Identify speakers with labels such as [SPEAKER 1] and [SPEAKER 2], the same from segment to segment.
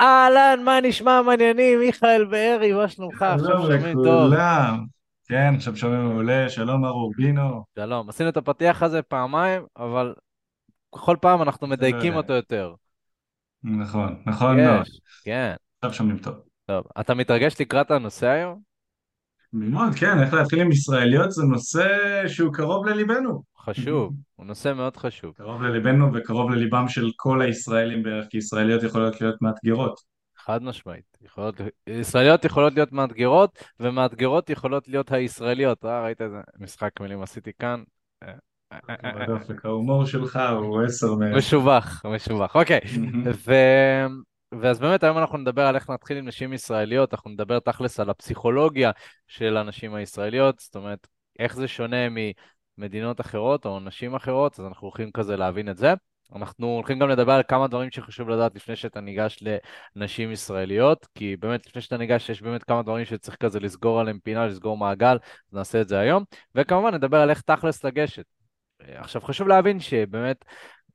[SPEAKER 1] אהלן, מה נשמע מעניינים? מיכאל בארי, מה שלומך? עכשיו
[SPEAKER 2] שלום
[SPEAKER 1] שומעים טוב.
[SPEAKER 2] לכולם. כן, עכשיו שומעים מעולה, שלום מר אורבינו.
[SPEAKER 1] שלום. עשינו את הפתיח הזה פעמיים, אבל כל פעם אנחנו מדייקים. אותו יותר.
[SPEAKER 2] נכון, נכון מאוד.
[SPEAKER 1] יש, כן.
[SPEAKER 2] עכשיו שומעים טוב.
[SPEAKER 1] טוב, אתה מתרגש לקראת הנושא היום?
[SPEAKER 2] מאוד, כן, איך להתחיל עם ישראליות זה נושא שהוא קרוב לליבנו.
[SPEAKER 1] חשוב, הוא נושא מאוד חשוב.
[SPEAKER 2] קרוב לליבנו וקרוב לליבם של כל הישראלים בערך, כי ישראליות יכולות להיות מאתגרות.
[SPEAKER 1] חד משמעית. יכולות, ישראליות יכולות להיות מאתגרות, ומאתגרות יכולות להיות הישראליות. אה, ראית איזה משחק מילים עשיתי כאן? אה, אה, אה,
[SPEAKER 2] ההומור שלך הוא עשר מעשר.
[SPEAKER 1] משובח, משובח. אוקיי. ו... ואז באמת היום אנחנו נדבר על איך נתחיל עם נשים ישראליות, אנחנו נדבר תכלס על הפסיכולוגיה של הנשים הישראליות, זאת אומרת, איך זה שונה ממדינות אחרות או נשים אחרות, אז אנחנו הולכים כזה להבין את זה. אנחנו הולכים גם לדבר על כמה דברים שחשוב לדעת לפני שאתה ניגש לנשים ישראליות, כי באמת לפני שאתה ניגש יש באמת כמה דברים שצריך כזה לסגור עליהם פינה, לסגור מעגל, אז נעשה את זה היום. וכמובן נדבר על איך תכלס לגשת. עכשיו חשוב להבין שבאמת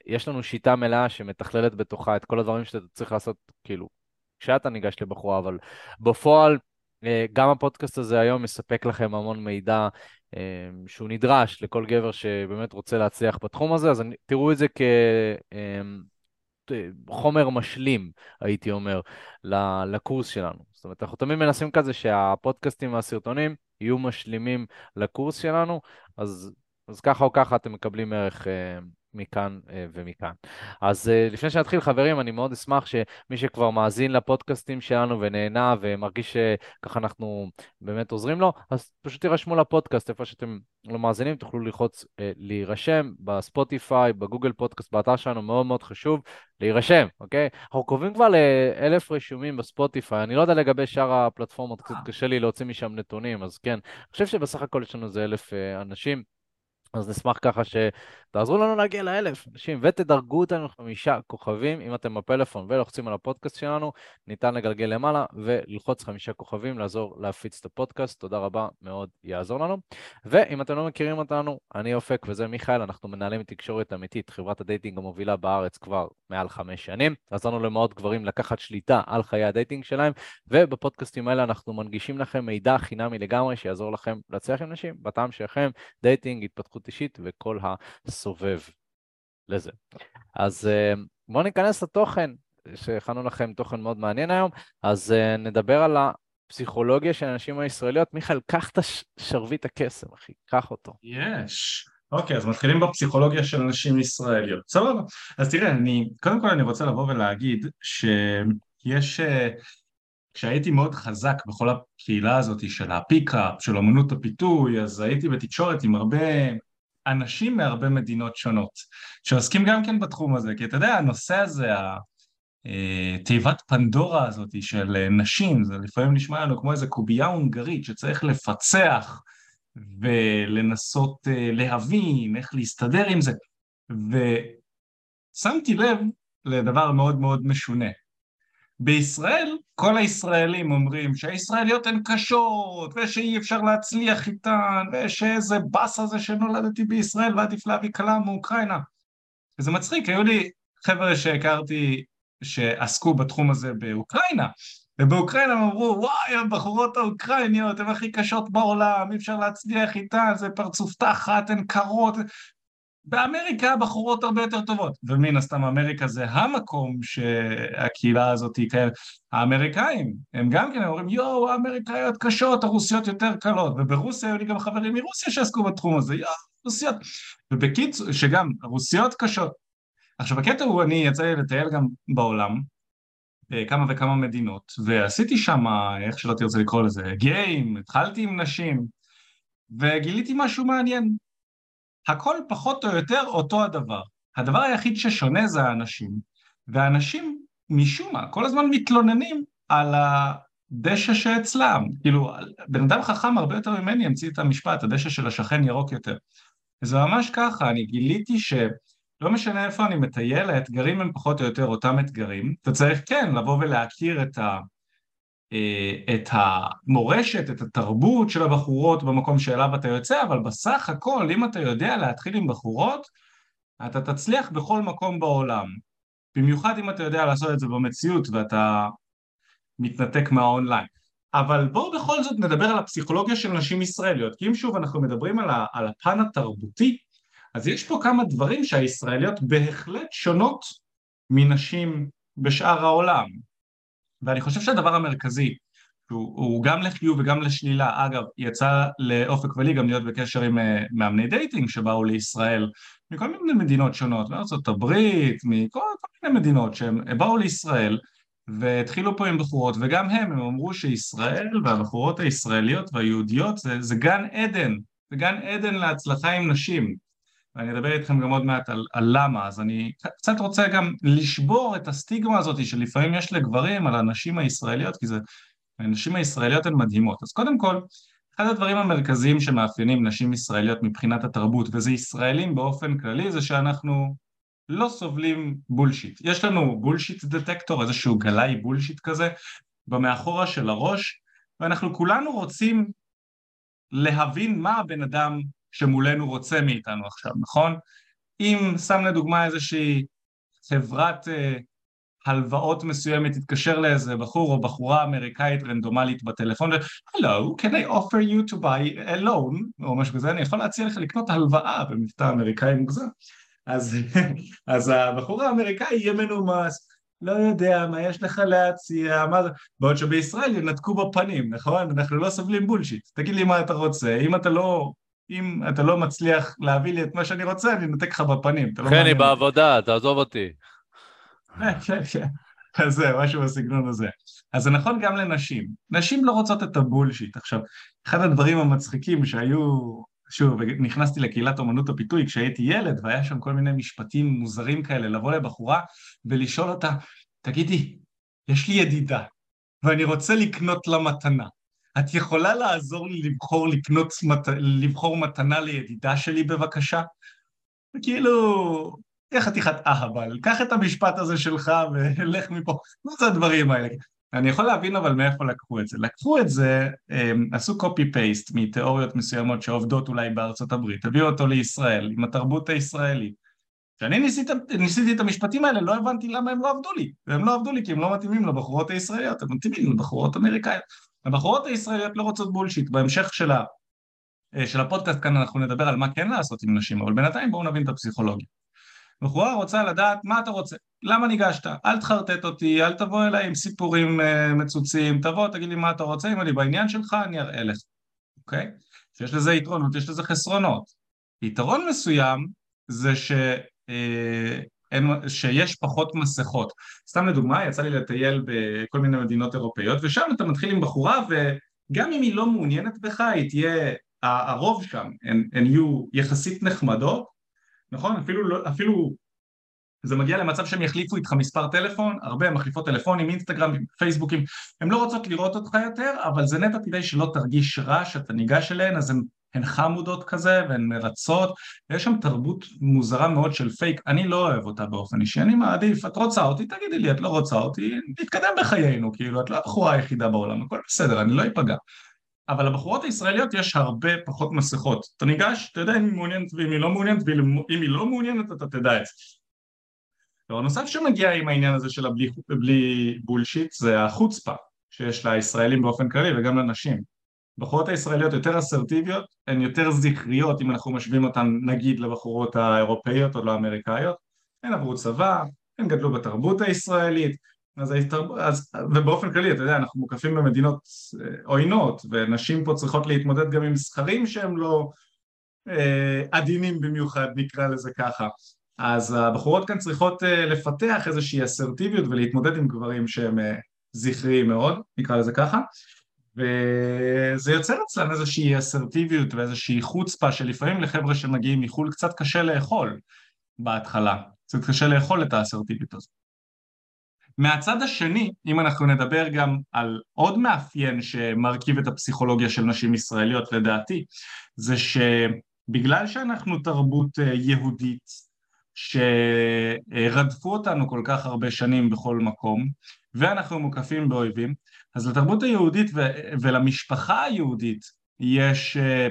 [SPEAKER 1] יש לנו שיטה מלאה שמתכללת בתוכה את כל הדברים שאתה צריך לעשות, כאילו, כשאתה ניגש לבחורה, אבל בפועל, אה, גם הפודקאסט הזה היום מספק לכם המון מידע אה, שהוא נדרש לכל גבר שבאמת רוצה להצליח בתחום הזה, אז תראו את זה כחומר אה, משלים, הייתי אומר, לקורס שלנו. זאת אומרת, אנחנו תמיד מנסים כזה שהפודקאסטים והסרטונים יהיו משלימים לקורס שלנו, אז, אז ככה או ככה אתם מקבלים ערך מכאן אה, ומכאן. אז אה, לפני שנתחיל, חברים, אני מאוד אשמח שמי שכבר מאזין לפודקאסטים שלנו ונהנה ומרגיש שככה אנחנו באמת עוזרים לו, אז פשוט תירשמו לפודקאסט, איפה שאתם לא מאזינים, תוכלו ללחוץ אה, להירשם בספוטיפיי, בגוגל פודקאסט, באתר שלנו, מאוד מאוד חשוב להירשם, אוקיי? אנחנו קרובים כבר לאלף רשומים בספוטיפיי, אני לא יודע לגבי שאר הפלטפורמות, קצת קשה לי להוציא משם נתונים, אז כן, אני חושב שבסך הכל יש לנו איזה אלף אנשים. אז נשמח ככה שתעזרו לנו להגיע לאלף אנשים ותדרגו אותנו חמישה כוכבים אם אתם בפלאפון ולוחצים על הפודקאסט שלנו, ניתן לגלגל למעלה וללחוץ חמישה כוכבים, לעזור להפיץ את הפודקאסט, תודה רבה, מאוד יעזור לנו. ואם אתם לא מכירים אותנו, אני אופק וזה מיכאל, אנחנו מנהלים תקשורת אמיתית, חברת הדייטינג המובילה בארץ כבר מעל חמש שנים, עזרנו למאות גברים לקחת שליטה על חיי הדייטינג שלהם, ובפודקאסטים האלה אנחנו מנגישים לכם מידע חינמי לגמרי שיעזור לכם להצליח עם נשים, בטעם שלכם, דייטינג, התפתחות אישית וכל הסובב לזה. אז אה, בואו ניכנס לתוכן, שהכנו לכם תוכן מאוד מעניין היום, אז אה, נדבר על הפסיכולוגיה של הנשים הישראליות. מיכאל, קח את שרביט הקסם, אחי, קח אותו.
[SPEAKER 2] יש. אוקיי, אז מתחילים בפסיכולוגיה של נשים ישראליות. סבבה. אז תראה, אני, קודם כל אני רוצה לבוא ולהגיד שיש... אה, כשהייתי מאוד חזק בכל הקהילה הזאת של הפיקאפ, של אמנות הפיתוי, אז הייתי בתקשורת עם הרבה אנשים מהרבה מדינות שונות, שעוסקים גם כן בתחום הזה, כי אתה יודע, הנושא הזה, התיבת פנדורה הזאת של נשים, זה לפעמים נשמע לנו כמו איזה קובייה הונגרית שצריך לפצח ולנסות אה, להבין איך להסתדר עם זה, ושמתי לב לדבר מאוד מאוד משונה. בישראל כל הישראלים אומרים שהישראליות הן קשות ושאי אפשר להצליח איתן ושאיזה באסה זה שנולדתי בישראל ועדיף להביא כלה מאוקראינה. וזה מצחיק, היו לי חבר'ה שהכרתי שעסקו בתחום הזה באוקראינה ובאוקראינה הם אמרו וואי הבחורות האוקראיניות הן הכי קשות בעולם אי אפשר להצליח איתן זה פרצוף תחת הן קרות באמריקה הבחורות הרבה יותר טובות, ומן הסתם אמריקה זה המקום שהקהילה הזאת היא כאלה. האמריקאים, הם גם כן אומרים יואו האמריקאיות קשות, הרוסיות יותר קלות, וברוסיה היו לי גם חברים מרוסיה שעסקו בתחום הזה, יואו רוסיות, ובקיצור, שגם הרוסיות קשות. עכשיו הקטע הוא, אני יצא לי לטייל גם בעולם, בכמה וכמה מדינות, ועשיתי שם, איך שלא תרצה לקרוא לזה, גיים, התחלתי עם נשים, וגיליתי משהו מעניין. הכל פחות או יותר אותו הדבר. הדבר היחיד ששונה זה האנשים, והאנשים משום מה כל הזמן מתלוננים על הדשא שאצלם, כאילו בן אדם חכם הרבה יותר ממני המציא את המשפט, הדשא של השכן ירוק יותר. זה ממש ככה, אני גיליתי שלא משנה איפה אני מטייל, האתגרים הם פחות או יותר אותם אתגרים, אתה צריך כן לבוא ולהכיר את ה... אה, את המורשת, את התרבות של הבחורות במקום שאליו אתה יוצא, אבל בסך הכל, אם אתה יודע להתחיל עם בחורות, אתה תצליח בכל מקום בעולם. במיוחד אם אתה יודע לעשות את זה במציאות ואתה מתנתק מהאונליין. אבל בואו בכל זאת נדבר על הפסיכולוגיה של נשים ישראליות, כי אם שוב אנחנו מדברים על, הפן התרבותי, אז יש פה כמה דברים שהישראליות בהחלט שונות מנשים בשאר העולם. ואני חושב שהדבר המרכזי, הוא, הוא גם לחיוב וגם לשלילה, אגב, יצא לאופק ולי גם להיות בקשר עם אה, מאמני דייטינג שבאו לישראל מכל מיני מדינות שונות, מארצות הברית, מכל מיני מדינות שהם באו לישראל והתחילו פה עם בחורות, וגם הם, הם אמרו שישראל והבחורות הישראליות והיהודיות זה, זה גן עדן, זה גן עדן להצלחה עם נשים. ואני אדבר איתכם גם עוד מעט על, על למה, אז אני קצת רוצה גם לשבור את הסטיגמה הזאת שלפעמים יש לגברים על הנשים הישראליות, כי זה, הנשים הישראליות הן מדהימות. אז קודם כל, אחד הדברים המרכזיים שמאפיינים נשים ישראליות מבחינת התרבות, וזה ישראלים באופן כללי, זה שאנחנו לא סובלים bullshit. יש לנו bullshit detector, איזשהו גלאי bullshit כזה, במאחורה של הראש, ואנחנו כולנו רוצים להבין מה הבן אדם שמולנו רוצה מאיתנו עכשיו, נכון? אם שם לדוגמה איזושהי חברת uh, הלוואות מסוימת תתקשר לאיזה בחור או בחורה אמריקאית רנדומלית בטלפון Hello, can I offer you to buy a loan? או משהו כזה, אני יכול להציע לך לקנות הלוואה במבטא אמריקאי מוגזם אז, אז הבחור האמריקאי יהיה מנומס, לא יודע מה יש לך להציע, מה זה, בעוד שבישראל ינתקו בפנים, נכון? אנחנו לא סובלים בולשיט, תגיד לי מה אתה רוצה, אם אתה לא, אם אתה לא מצליח להביא לי את מה שאני רוצה, אני אנתק לך בפנים.
[SPEAKER 1] לא כן, היא בעבודה, תעזוב אותי.
[SPEAKER 2] כן, כן, אז זה, משהו בסגנון הזה. אז זה נכון גם לנשים. נשים לא רוצות את הבולשיט. עכשיו, אחד הדברים המצחיקים שהיו שוב, נכנסתי לקהילת אומנות הפיתוי כשהייתי ילד, והיה שם כל מיני משפטים מוזרים כאלה, לבוא לבחורה ולשאול אותה, תגידי, יש לי ידידה, ואני רוצה לקנות לה מתנה. את יכולה לעזור לי לבחור לקנות. לבחור מתנה לידידה שלי בבקשה? וכאילו, יא חתיכת אהבל, קח את המשפט הזה שלך ולך מפה, מה זה הדברים האלה? אני יכול להבין אבל מאיפה לקחו את זה. לקחו את זה, עשו קופי פייסט מתיאוריות מסוימות שעובדות אולי בארצות הברית, הביאו אותו לישראל, עם התרבות הישראלית. כשאני ניסית, ניסיתי את המשפטים האלה לא הבנתי למה הם לא עבדו לי, והם לא עבדו לי כי הם לא מתאימים לבחורות הישראליות, הם מתאימים לבחורות אמריקאיות. הבחורות הישראליות לא רוצות בולשיט, בהמשך של, ה, אה, של הפודקאסט כאן אנחנו נדבר על מה כן לעשות עם נשים, אבל בינתיים בואו נבין את הפסיכולוגיה. בחורה רוצה לדעת מה אתה רוצה, למה ניגשת, אל תחרטט אותי, אל תבוא אליי עם סיפורים uh, מצוצים, תבוא, תגיד לי מה אתה רוצה, אם אני בעניין שלך אני אראה לך, אוקיי? שיש לזה יתרונות, יש לזה חסרונות. יתרון מסוים זה ש... uh, אין, שיש פחות מסכות. סתם לדוגמה, יצא לי לטייל בכל מיני מדינות אירופאיות, ושם אתה מתחיל עם בחורה, וגם אם היא לא מעוניינת בך, היא תהיה, הרוב שם, הן, הן יהיו יחסית נחמדות, נכון? אפילו, לא, אפילו זה מגיע למצב שהם יחליפו איתך מספר טלפון, הרבה מחליפות טלפונים, אינסטגרם, פייסבוקים, הן לא רוצות לראות אותך יותר, אבל זה נטע כדי שלא תרגיש רע שאתה ניגש אליהן, אז הן, הן חמודות כזה והן מרצות, ויש שם תרבות מוזרה מאוד של פייק, אני לא אוהב אותה באופן אישי, אני מעדיף, את רוצה אותי, תגידי לי, את לא רוצה אותי, נתקדם בחיינו, כאילו, את לא הבחורה היחידה בעולם, הכל בסדר, אני לא אפגע. אבל לבחורות הישראליות יש הרבה פחות מסכות. אתה ניגש, אתה יודע אם היא מעוניינת ואם היא לא מעוניינת, ואם היא לא מעוניינת אתה תדע את זה. דבר נוסף שמגיע עם העניין הזה של הבלי בלי בולשיט זה החוצפה שיש לישראלים באופן כללי וגם לנשים. בחורות הישראליות יותר אסרטיביות, הן יותר זכריות אם אנחנו משווים אותן נגיד לבחורות האירופאיות או לאמריקאיות, הן עברו צבא, הן גדלו בתרבות הישראלית, אז. אז... ובאופן כללי, אתה יודע, אנחנו מוקפים במדינות אה, עוינות, ונשים פה צריכות להתמודד גם עם זכרים שהם לא אה, עדינים במיוחד, נקרא לזה ככה. אז הבחורות כאן צריכות אה, לפתח איזושהי אסרטיביות ולהתמודד עם גברים שהם אה, זכריים מאוד, נקרא לזה ככה, וזה יוצר אצלם איזושהי אסרטיביות ואיזושהי חוצפה שלפעמים לחבר'ה שמגיעים מחו"ל קצת קשה לאכול בהתחלה, קצת קשה לאכול את האסרטיביות הזאת. מהצד השני, אם אנחנו נדבר גם על עוד מאפיין שמרכיב את הפסיכולוגיה של נשים ישראליות לדעתי, זה שבגלל שאנחנו תרבות אה, יהודית שרדפו אותנו כל כך הרבה שנים בכל מקום ואנחנו מוקפים באויבים אז לתרבות היהודית ולמשפחה היהודית יש אה,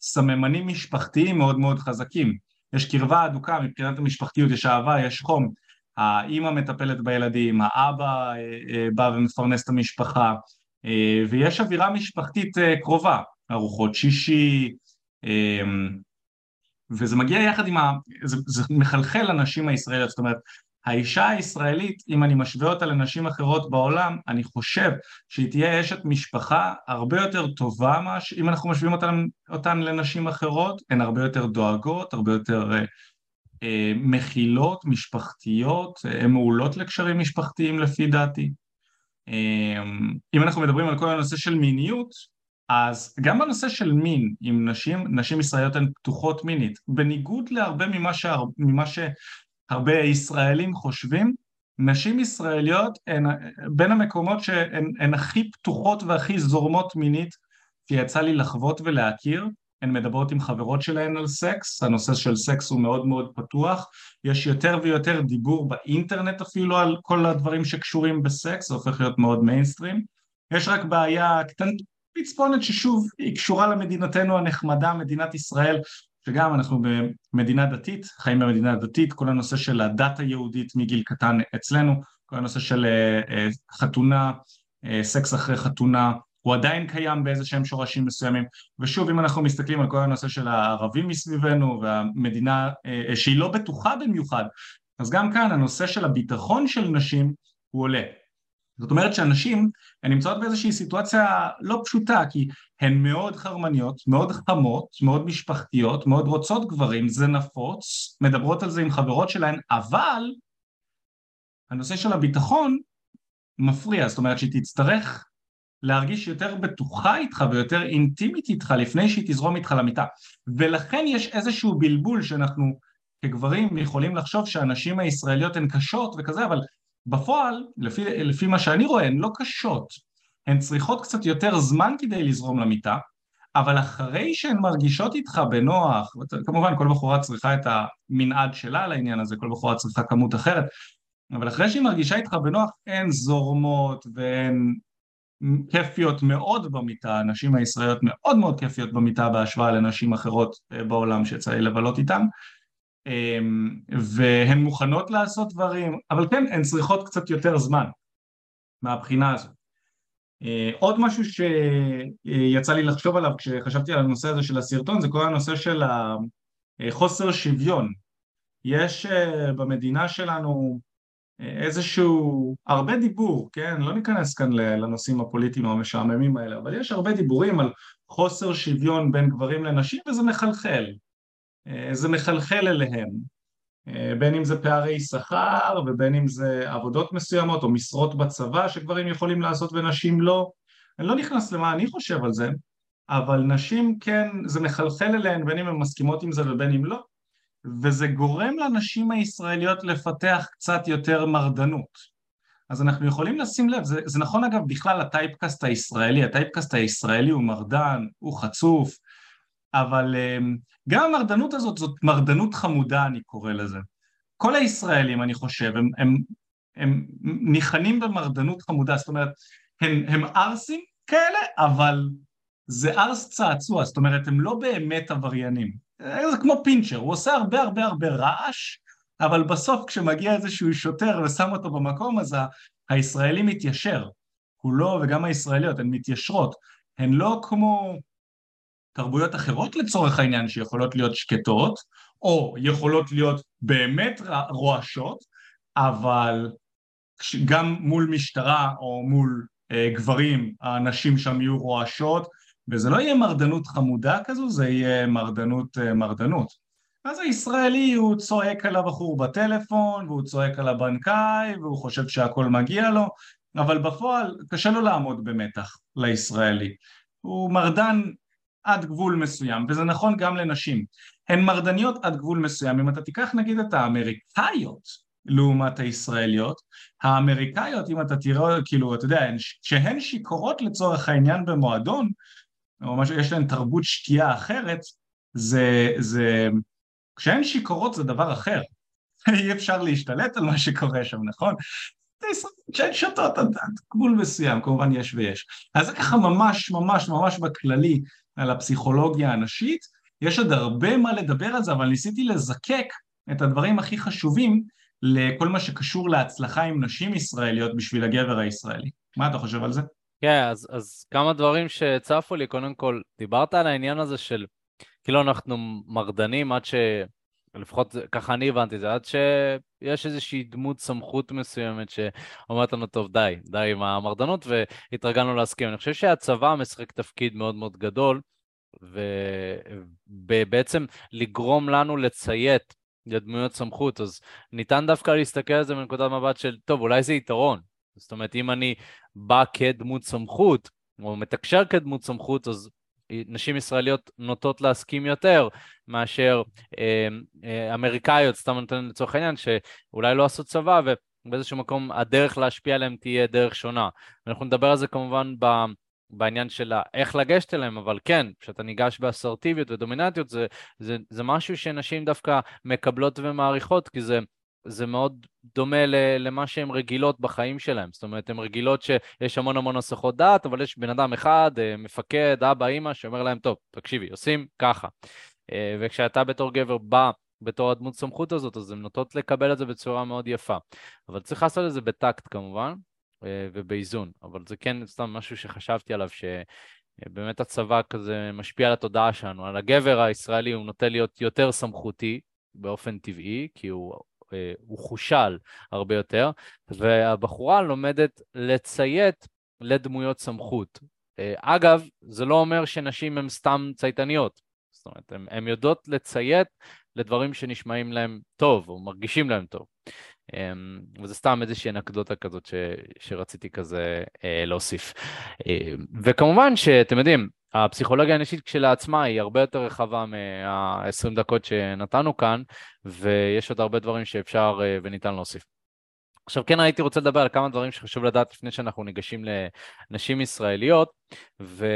[SPEAKER 2] סממנים משפחתיים מאוד מאוד חזקים. יש קרבה אדוקה מבחינת המשפחתיות, יש אהבה, יש חום. האימא מטפלת בילדים, האבא בא ומפרנס את המשפחה, ויש אווירה משפחתית קרובה, ארוחות שישי, וזה מגיע יחד עם ה... זה, זה מחלחל לנשים הישראליות, זאת אומרת, האישה הישראלית, אם אני משווה אותה לנשים אחרות בעולם, אני חושב שהיא תהיה אשת משפחה הרבה יותר טובה, מש... אם אנחנו משווים אותן, אותן לנשים אחרות, הן הרבה יותר דואגות, הרבה יותר אה, אה, מכילות, משפחתיות, אה, הן מעולות לקשרים משפחתיים לפי דעתי. אה, אם אנחנו מדברים על כל הנושא של מיניות, אז גם בנושא של מין, אם נשים, נשים ישראליות הן פתוחות מינית, בניגוד להרבה ממה, שהר, ממה שהרבה ישראלים חושבים, נשים ישראליות הן בין המקומות שהן הכי פתוחות והכי זורמות מינית שיצא לי לחוות ולהכיר, הן מדברות עם חברות שלהן על סקס, הנושא של סקס הוא מאוד מאוד פתוח, יש יותר ויותר דיבור באינטרנט אפילו על כל הדברים שקשורים בסקס, זה הופך להיות מאוד מיינסטרים, יש רק בעיה קטנ... פצפונת ששוב היא קשורה למדינתנו הנחמדה, מדינת ישראל, שגם אנחנו במדינה דתית, חיים במדינה דתית, כל הנושא של הדת היהודית מגיל קטן אצלנו, כל הנושא של אה, אה, חתונה, אה, סקס אחרי חתונה, הוא עדיין קיים באיזה שהם שורשים מסוימים, ושוב אם אנחנו מסתכלים על כל הנושא של הערבים מסביבנו והמדינה שהיא לא בטוחה במיוחד, אז גם כאן הנושא של הביטחון של נשים הוא עולה. זאת אומרת שהנשים הן נמצאות באיזושהי סיטואציה לא פשוטה כי הן מאוד חרמניות, מאוד חמות, מאוד משפחתיות, מאוד רוצות גברים, זה נפוץ, מדברות על זה עם חברות שלהן, אבל הנושא של הביטחון מפריע, זאת אומרת שהיא תצטרך להרגיש יותר בטוחה איתך ויותר אינטימית איתך לפני שהיא תזרום איתך למיטה. ולכן יש איזשהו בלבול שאנחנו כגברים יכולים לחשוב שהנשים הישראליות הן קשות וכזה אבל בפועל, לפי, לפי מה שאני רואה, הן לא קשות, הן צריכות קצת יותר זמן כדי לזרום למיטה, אבל אחרי שהן מרגישות איתך בנוח, כמובן כל בחורה צריכה את המנעד שלה לעניין הזה, כל בחורה צריכה כמות אחרת, אבל אחרי שהיא מרגישה איתך בנוח, הן זורמות והן כיפיות מאוד במיטה, הנשים הישראליות מאוד מאוד כיפיות במיטה בהשוואה לנשים אחרות אה, בעולם שיצא לי לבלות איתן, והן מוכנות לעשות דברים, אבל כן, הן צריכות קצת יותר זמן מהבחינה הזאת. אה, עוד משהו שיצא לי לחשוב עליו כשחשבתי על הנושא הזה של הסרטון זה כל הנושא של החוסר שוויון. יש אה, במדינה שלנו אה, איזשהו, הרבה דיבור, כן? לא ניכנס כאן לנושאים הפוליטיים המשעממים האלה, אבל יש הרבה דיבורים על חוסר שוויון בין גברים לנשים וזה מחלחל. אה, זה מחלחל אליהם, אה, בין אם זה פערי שכר ובין אם זה עבודות מסוימות או משרות בצבא שגברים יכולים לעשות ונשים לא. אני לא נכנס למה אני חושב על זה, אבל נשים כן, זה מחלחל אליהן בין אם הן מסכימות עם זה ובין אם לא, וזה גורם לנשים הישראליות לפתח קצת יותר מרדנות. אז אנחנו יכולים לשים לב, זה, זה נכון אגב בכלל הטייפקאסט הישראלי, הטייפקאסט הישראלי הוא מרדן, הוא חצוף, אבל אה, גם המרדנות הזאת זאת מרדנות חמודה אני קורא לזה. כל הישראלים אני חושב הם, הם, הם ניחנים במרדנות חמודה, זאת אומרת הם, הם ערסים כאלה אבל זה ערס צעצוע, זאת אומרת הם לא באמת עבריינים, זה כמו פינצ'ר, הוא עושה הרבה הרבה הרבה רעש אבל בסוף כשמגיע איזשהו שוטר ושם אותו במקום אז הישראלי מתיישר, הוא לא, וגם הישראליות הן מתיישרות, הן לא כמו תרבויות אחרות לצורך העניין שיכולות להיות שקטות, או יכולות להיות באמת רועשות, אבל גם מול משטרה או מול אה, גברים הנשים שם יהיו רועשות, וזה לא יהיה מרדנות חמודה כזו, זה יהיה מרדנות אה, מרדנות. אז הישראלי הוא צועק על הבחור בטלפון, והוא צועק על הבנקאי, והוא חושב שהכל מגיע לו, אבל בפועל קשה לו לעמוד במתח לישראלי. הוא מרדן עד גבול מסוים, וזה נכון גם לנשים. הן מרדניות עד גבול מסוים. אם אתה תיקח נגיד את האמריקאיות לעומת הישראליות, האמריקאיות, אם אתה תראה, כאילו, אתה יודע, שהן שיכורות לצורך העניין במועדון, או משהו, יש להן תרבות שתייה אחרת, זה, זה, כשהן שיכורות זה דבר אחר. אי אפשר להשתלט על מה שקורה שם, נכון? כשהן שותות עד גבול מסוים, כמובן יש ויש. אז זה ככה ממש ממש ממש בכללי על הפסיכולוגיה הנשית, יש עוד הרבה מה לדבר על זה, אבל ניסיתי לזקק את הדברים הכי חשובים לכל מה שקשור להצלחה עם נשים ישראליות בשביל הגבר הישראלי. מה אתה חושב על זה?
[SPEAKER 1] כן, אז, אז כמה דברים שצפו לי, קודם כל, דיברת על העניין הזה של כאילו אנחנו מרדנים עד ש... לפחות ככה אני הבנתי את זה, עד שיש איזושהי דמות סמכות מסוימת שאומרת לנו, טוב, די, די עם המרדנות, והתרגלנו להסכים. אני חושב שהצבא משחק תפקיד מאוד מאוד גדול, ובעצם לגרום לנו לציית לדמויות סמכות, אז ניתן דווקא להסתכל על זה מנקודת מבט של, טוב, אולי זה יתרון. זאת אומרת, אם אני בא כדמות סמכות, או מתקשר כדמות סמכות, אז נשים ישראליות נוטות להסכים יותר מאשר אה, אה, אמריקאיות, סתם נותן לצורך העניין, שאולי לא עשו צבא ובאיזשהו מקום הדרך להשפיע עליהם תהיה דרך שונה. אנחנו נדבר על זה כמובן ב... בעניין של איך לגשת אליהם, אבל כן, כשאתה ניגש באסרטיביות ודומיננטיות, זה, זה, זה משהו שנשים דווקא מקבלות ומעריכות, כי זה זה מאוד דומה למה שהן רגילות בחיים שלהן. זאת אומרת, הן רגילות שיש המון המון הסחות דעת, אבל יש בן אדם אחד, אה, מפקד, אבא, אימא, שאומר להם, טוב, תקשיבי, עושים ככה. אה, וכשאתה בתור גבר בא בתור הדמות סמכות הזאת, אז הן נוטות לקבל את זה בצורה מאוד יפה. אבל צריך לעשות את זה בטקט כמובן, אה, ובאיזון. אבל זה כן סתם משהו שחשבתי עליו, שבאמת הצבא כזה משפיע על התודעה שלנו. על הגבר הישראלי הוא נוטה להיות יותר סמכותי באופן טבעי, כי הוא הוא חושל הרבה יותר, והבחורה לומדת לציית לדמויות סמכות. אה, אגב, זה לא אומר שנשים הן סתם צייתניות, זאת אומרת, הן יודעות לציית לדברים שנשמעים להם טוב, או מרגישים להם טוב. אמ, וזה סתם איזושהי אנקדוטה כזאת ש, שרציתי כזה אה, להוסיף. וכמובן שאתם יודעים, הפסיכולוגיה האנושית כשלעצמה היא הרבה יותר רחבה מה-20 דקות שנתנו כאן, ויש עוד הרבה דברים שאפשר אה, וניתן להוסיף. עכשיו כן הייתי רוצה לדבר על כמה דברים שחשוב לדעת לפני שאנחנו ניגשים לנשים ישראליות, ו...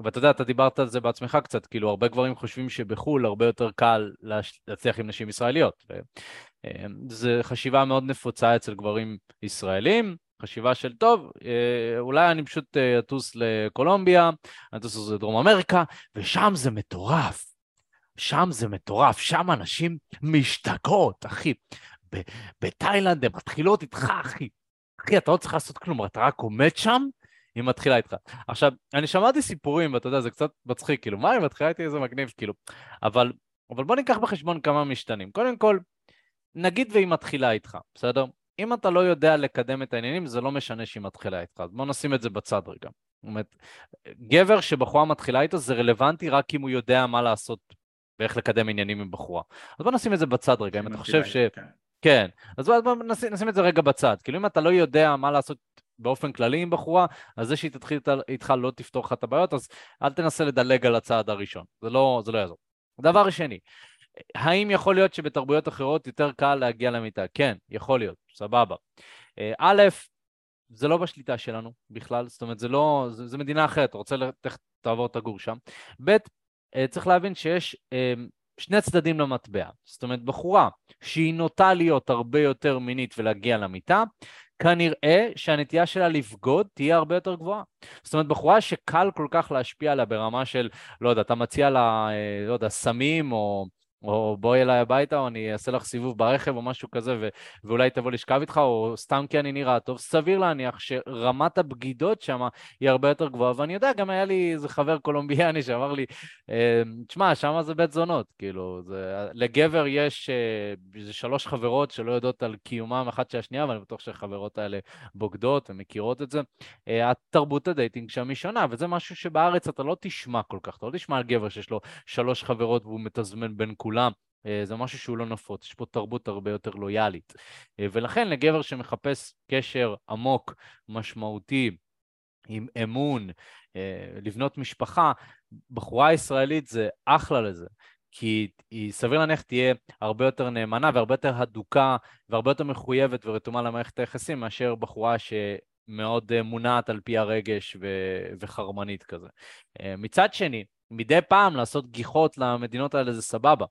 [SPEAKER 1] ואתה יודע, אתה דיברת על זה בעצמך קצת, כאילו הרבה גברים חושבים שבחו"ל הרבה יותר קל להצליח עם נשים ישראליות. ו... אה, זו חשיבה מאוד נפוצה אצל גברים ישראלים, חשיבה של טוב, אה, אולי אני פשוט אה, אטוס לקולומביה, אני אטוס לדרום אמריקה, ושם זה מטורף. שם זה מטורף, שם אנשים משתגעות, אחי. בתאילנד הן מתחילות איתך, אחי. אחי, אתה לא צריך לעשות כלום, אתה רק עומד שם, היא מתחילה איתך. עכשיו, אני שמעתי סיפורים, ואתה יודע, זה קצת מצחיק, כאילו, מה, היא מתחילה איתי איזה מגניב, כאילו. אבל, אבל בוא ניקח בחשבון כמה משתנים. קודם כל, נגיד והיא מתחילה איתך, בסדר? אם אתה לא יודע לקדם את העניינים, זה לא משנה שהיא מתחילה איתך. אז בוא נשים את זה בצד רגע. זאת אומרת, גבר שבחורה מתחילה איתו זה רלוונטי רק אם הוא יודע מה לעשות ואיך לקדם עניינים עם בחורה. אז בוא נשים את זה בצד רגע, אם אתה חושב ש... כן. כן, אז בוא, בוא נשים, נשים את זה רגע בצד. כאילו אם אתה לא יודע מה לעשות באופן כללי עם בחורה, אז זה שהיא תתחיל איתך לא תפתור לך את הבעיות, אז אל תנסה לדלג על הצעד הראשון, זה לא, זה לא יעזור. דבר שני, האם יכול להיות שבתרבויות אחרות יותר קל להגיע למיטה? כן, יכול להיות, סבבה. אה, א', זה לא בשליטה שלנו בכלל, זאת אומרת, זה לא, זה, זה מדינה אחרת, אתה רוצה איך תעבור תגור שם. ב', אה, צריך להבין שיש אה, שני צדדים למטבע. זאת אומרת, בחורה שהיא נוטה להיות הרבה יותר מינית ולהגיע למיטה, כנראה שהנטייה שלה לבגוד תהיה הרבה יותר גבוהה. זאת אומרת, בחורה שקל כל כך להשפיע עליה ברמה של, לא יודע, אתה מציע לה, לא יודע, סמים או... או בואי אליי הביתה, או אני אעשה לך סיבוב ברכב או משהו כזה, ו- ואולי תבוא לשכב איתך, או סתם כי אני נראה טוב, סביר להניח שרמת הבגידות שם היא הרבה יותר גבוהה, ואני יודע, גם היה לי איזה חבר קולומביאני שאמר לי, אמ, תשמע, שם זה בית זונות, כאילו, זה, לגבר יש איזה שלוש חברות שלא יודעות על קיומם אחת של השנייה, ואני בטוח שהחברות האלה בוגדות ומכירות את זה. אה, התרבות הדייטינג שם היא שונה, וזה משהו שבארץ אתה לא תשמע כל כך, אתה לא תשמע על גבר שיש לו שלוש חברות והוא מתזמן בין כולם. כולם, אה, זה משהו שהוא לא נפוץ, יש פה תרבות הרבה יותר לויאלית. אה, ולכן לגבר שמחפש קשר עמוק, משמעותי, עם אמון, אה, לבנות משפחה, בחורה ישראלית זה אחלה לזה. כי היא סביר להניח תהיה הרבה יותר נאמנה והרבה יותר הדוקה והרבה יותר מחויבת ורתומה למערכת היחסים מאשר בחורה שמאוד מונעת על פי הרגש ו- וחרמנית כזה. מצד שני, מדי פעם לעשות גיחות למדינות האלה זה סבבה,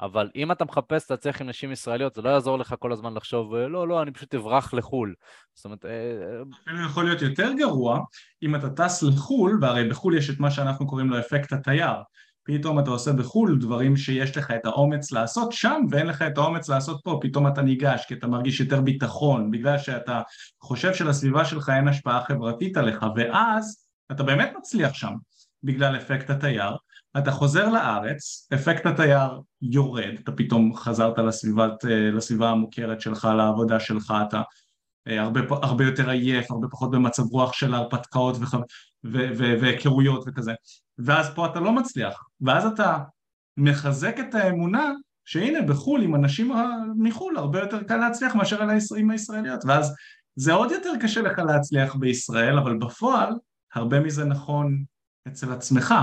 [SPEAKER 1] אבל אם אתה מחפש להצליח עם נשים ישראליות, זה לא יעזור לך כל הזמן לחשוב, לא, לא, אני פשוט אברח לחו"ל. זאת אומרת... אה,
[SPEAKER 2] אה, אפילו יכול להיות יותר גרוע, אם אתה טס לחו"ל, והרי בחו"ל יש את מה שאנחנו קוראים לו אפקט התייר, פתאום אתה עושה בחו"ל דברים שיש לך את האומץ לעשות שם ואין לך את האומץ לעשות פה, פתאום אתה ניגש כי אתה מרגיש יותר ביטחון בגלל שאתה חושב שלסביבה שלך אין השפעה חברתית עליך ואז אתה באמת מצליח שם בגלל אפקט התייר, אתה חוזר לארץ, אפקט התייר יורד, אתה פתאום חזרת לסביבת, לסביבה המוכרת שלך, לעבודה שלך, אתה אה, הרבה, הרבה יותר עייף, הרבה פחות במצב רוח של הרפתקאות והיכרויות וכזה, ואז פה אתה לא מצליח, ואז אתה מחזק את האמונה שהנה בחו"ל עם אנשים מחו"ל הרבה יותר קל להצליח מאשר עם הישראליות, ואז זה עוד יותר קשה לך להצליח בישראל, אבל בפועל הרבה מזה נכון אצל עצמך,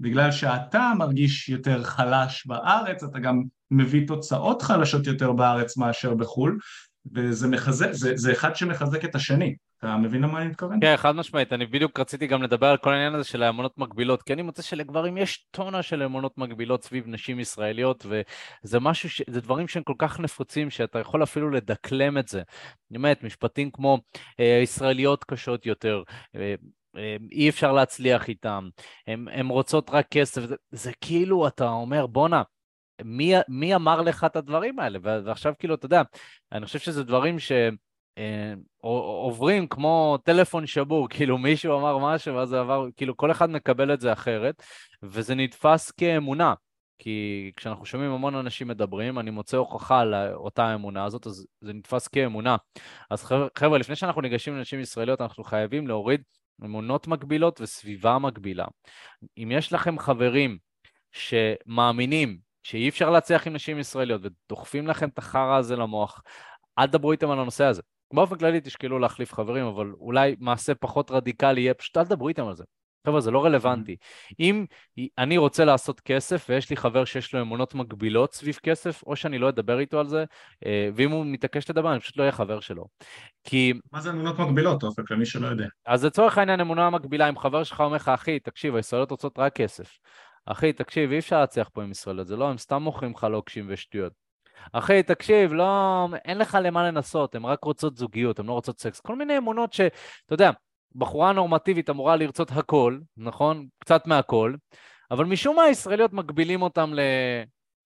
[SPEAKER 2] בגלל שאתה מרגיש יותר חלש בארץ, אתה גם מביא תוצאות חלשות יותר בארץ מאשר בחו"ל, וזה מחזק, זה, זה אחד שמחזק את השני. אתה מבין למה אני מתכוון?
[SPEAKER 1] כן, חד משמעית. אני בדיוק רציתי גם לדבר על כל העניין הזה של האמונות מגבילות, כי אני מוצא שלגברים יש טונה של אמונות מגבילות סביב נשים ישראליות, וזה משהו, ש... זה דברים שהם כל כך נפוצים, שאתה יכול אפילו לדקלם את זה. באמת, משפטים כמו אה, ישראליות קשות יותר, אה אי אפשר להצליח איתם, הן רוצות רק כסף, זה, זה כאילו, אתה אומר, בואנה, מי, מי אמר לך את הדברים האלה? ועכשיו כאילו, אתה יודע, אני חושב שזה דברים ש... אה, כמו טלפון שבור, כאילו מישהו אמר משהו ואז זה עבר, כאילו כל אחד מקבל את זה אחרת, וזה נתפס כאמונה. כי כשאנחנו שומעים המון אנשים מדברים, אני מוצא הוכחה על אותה האמונה הזאת, אז זה נתפס כאמונה. אז חבר'ה, לפני שאנחנו ניגשים לנשים ישראליות, אנחנו חייבים להוריד אמונות מגבילות וסביבה מגבילה. אם יש לכם חברים שמאמינים שאי אפשר להצליח עם נשים ישראליות ודוחפים לכם את החרא הזה למוח, אל תדברו איתם על הנושא הזה. באופן כללי תשקלו להחליף חברים, אבל אולי מעשה פחות רדיקלי יהיה, פשוט אל תדברו איתם על זה. חבר'ה, זה לא רלוונטי. אם אני רוצה לעשות כסף ויש לי חבר שיש לו אמונות מגבילות סביב כסף, או שאני לא אדבר איתו על זה, אה, ואם הוא מתעקש לדבר, אני פשוט לא אהיה חבר שלו. כי...
[SPEAKER 2] מה זה אמונות מגבילות, אופק, למי שלא יודע?
[SPEAKER 1] אז לצורך העניין אמונה מגבילה, אם חבר שלך אומר לך, אחי, תקשיב, הישראליות רוצות רק כסף. אחי, תקשיב, אי אפשר להצליח פה עם ישראל, זה לא, הם סתם מוכרים לך לוקשים ושטויות. אחי, תקשיב, לא, אין לך למה לנסות, הן רק רוצות זוגיות, הן לא רוצות סקס. כל מיני אמונות ש... אתה יודע, בחורה נורמטיבית אמורה לרצות הכל, נכון? קצת מהכל, אבל משום מה הישראליות מגבילים אותם ל...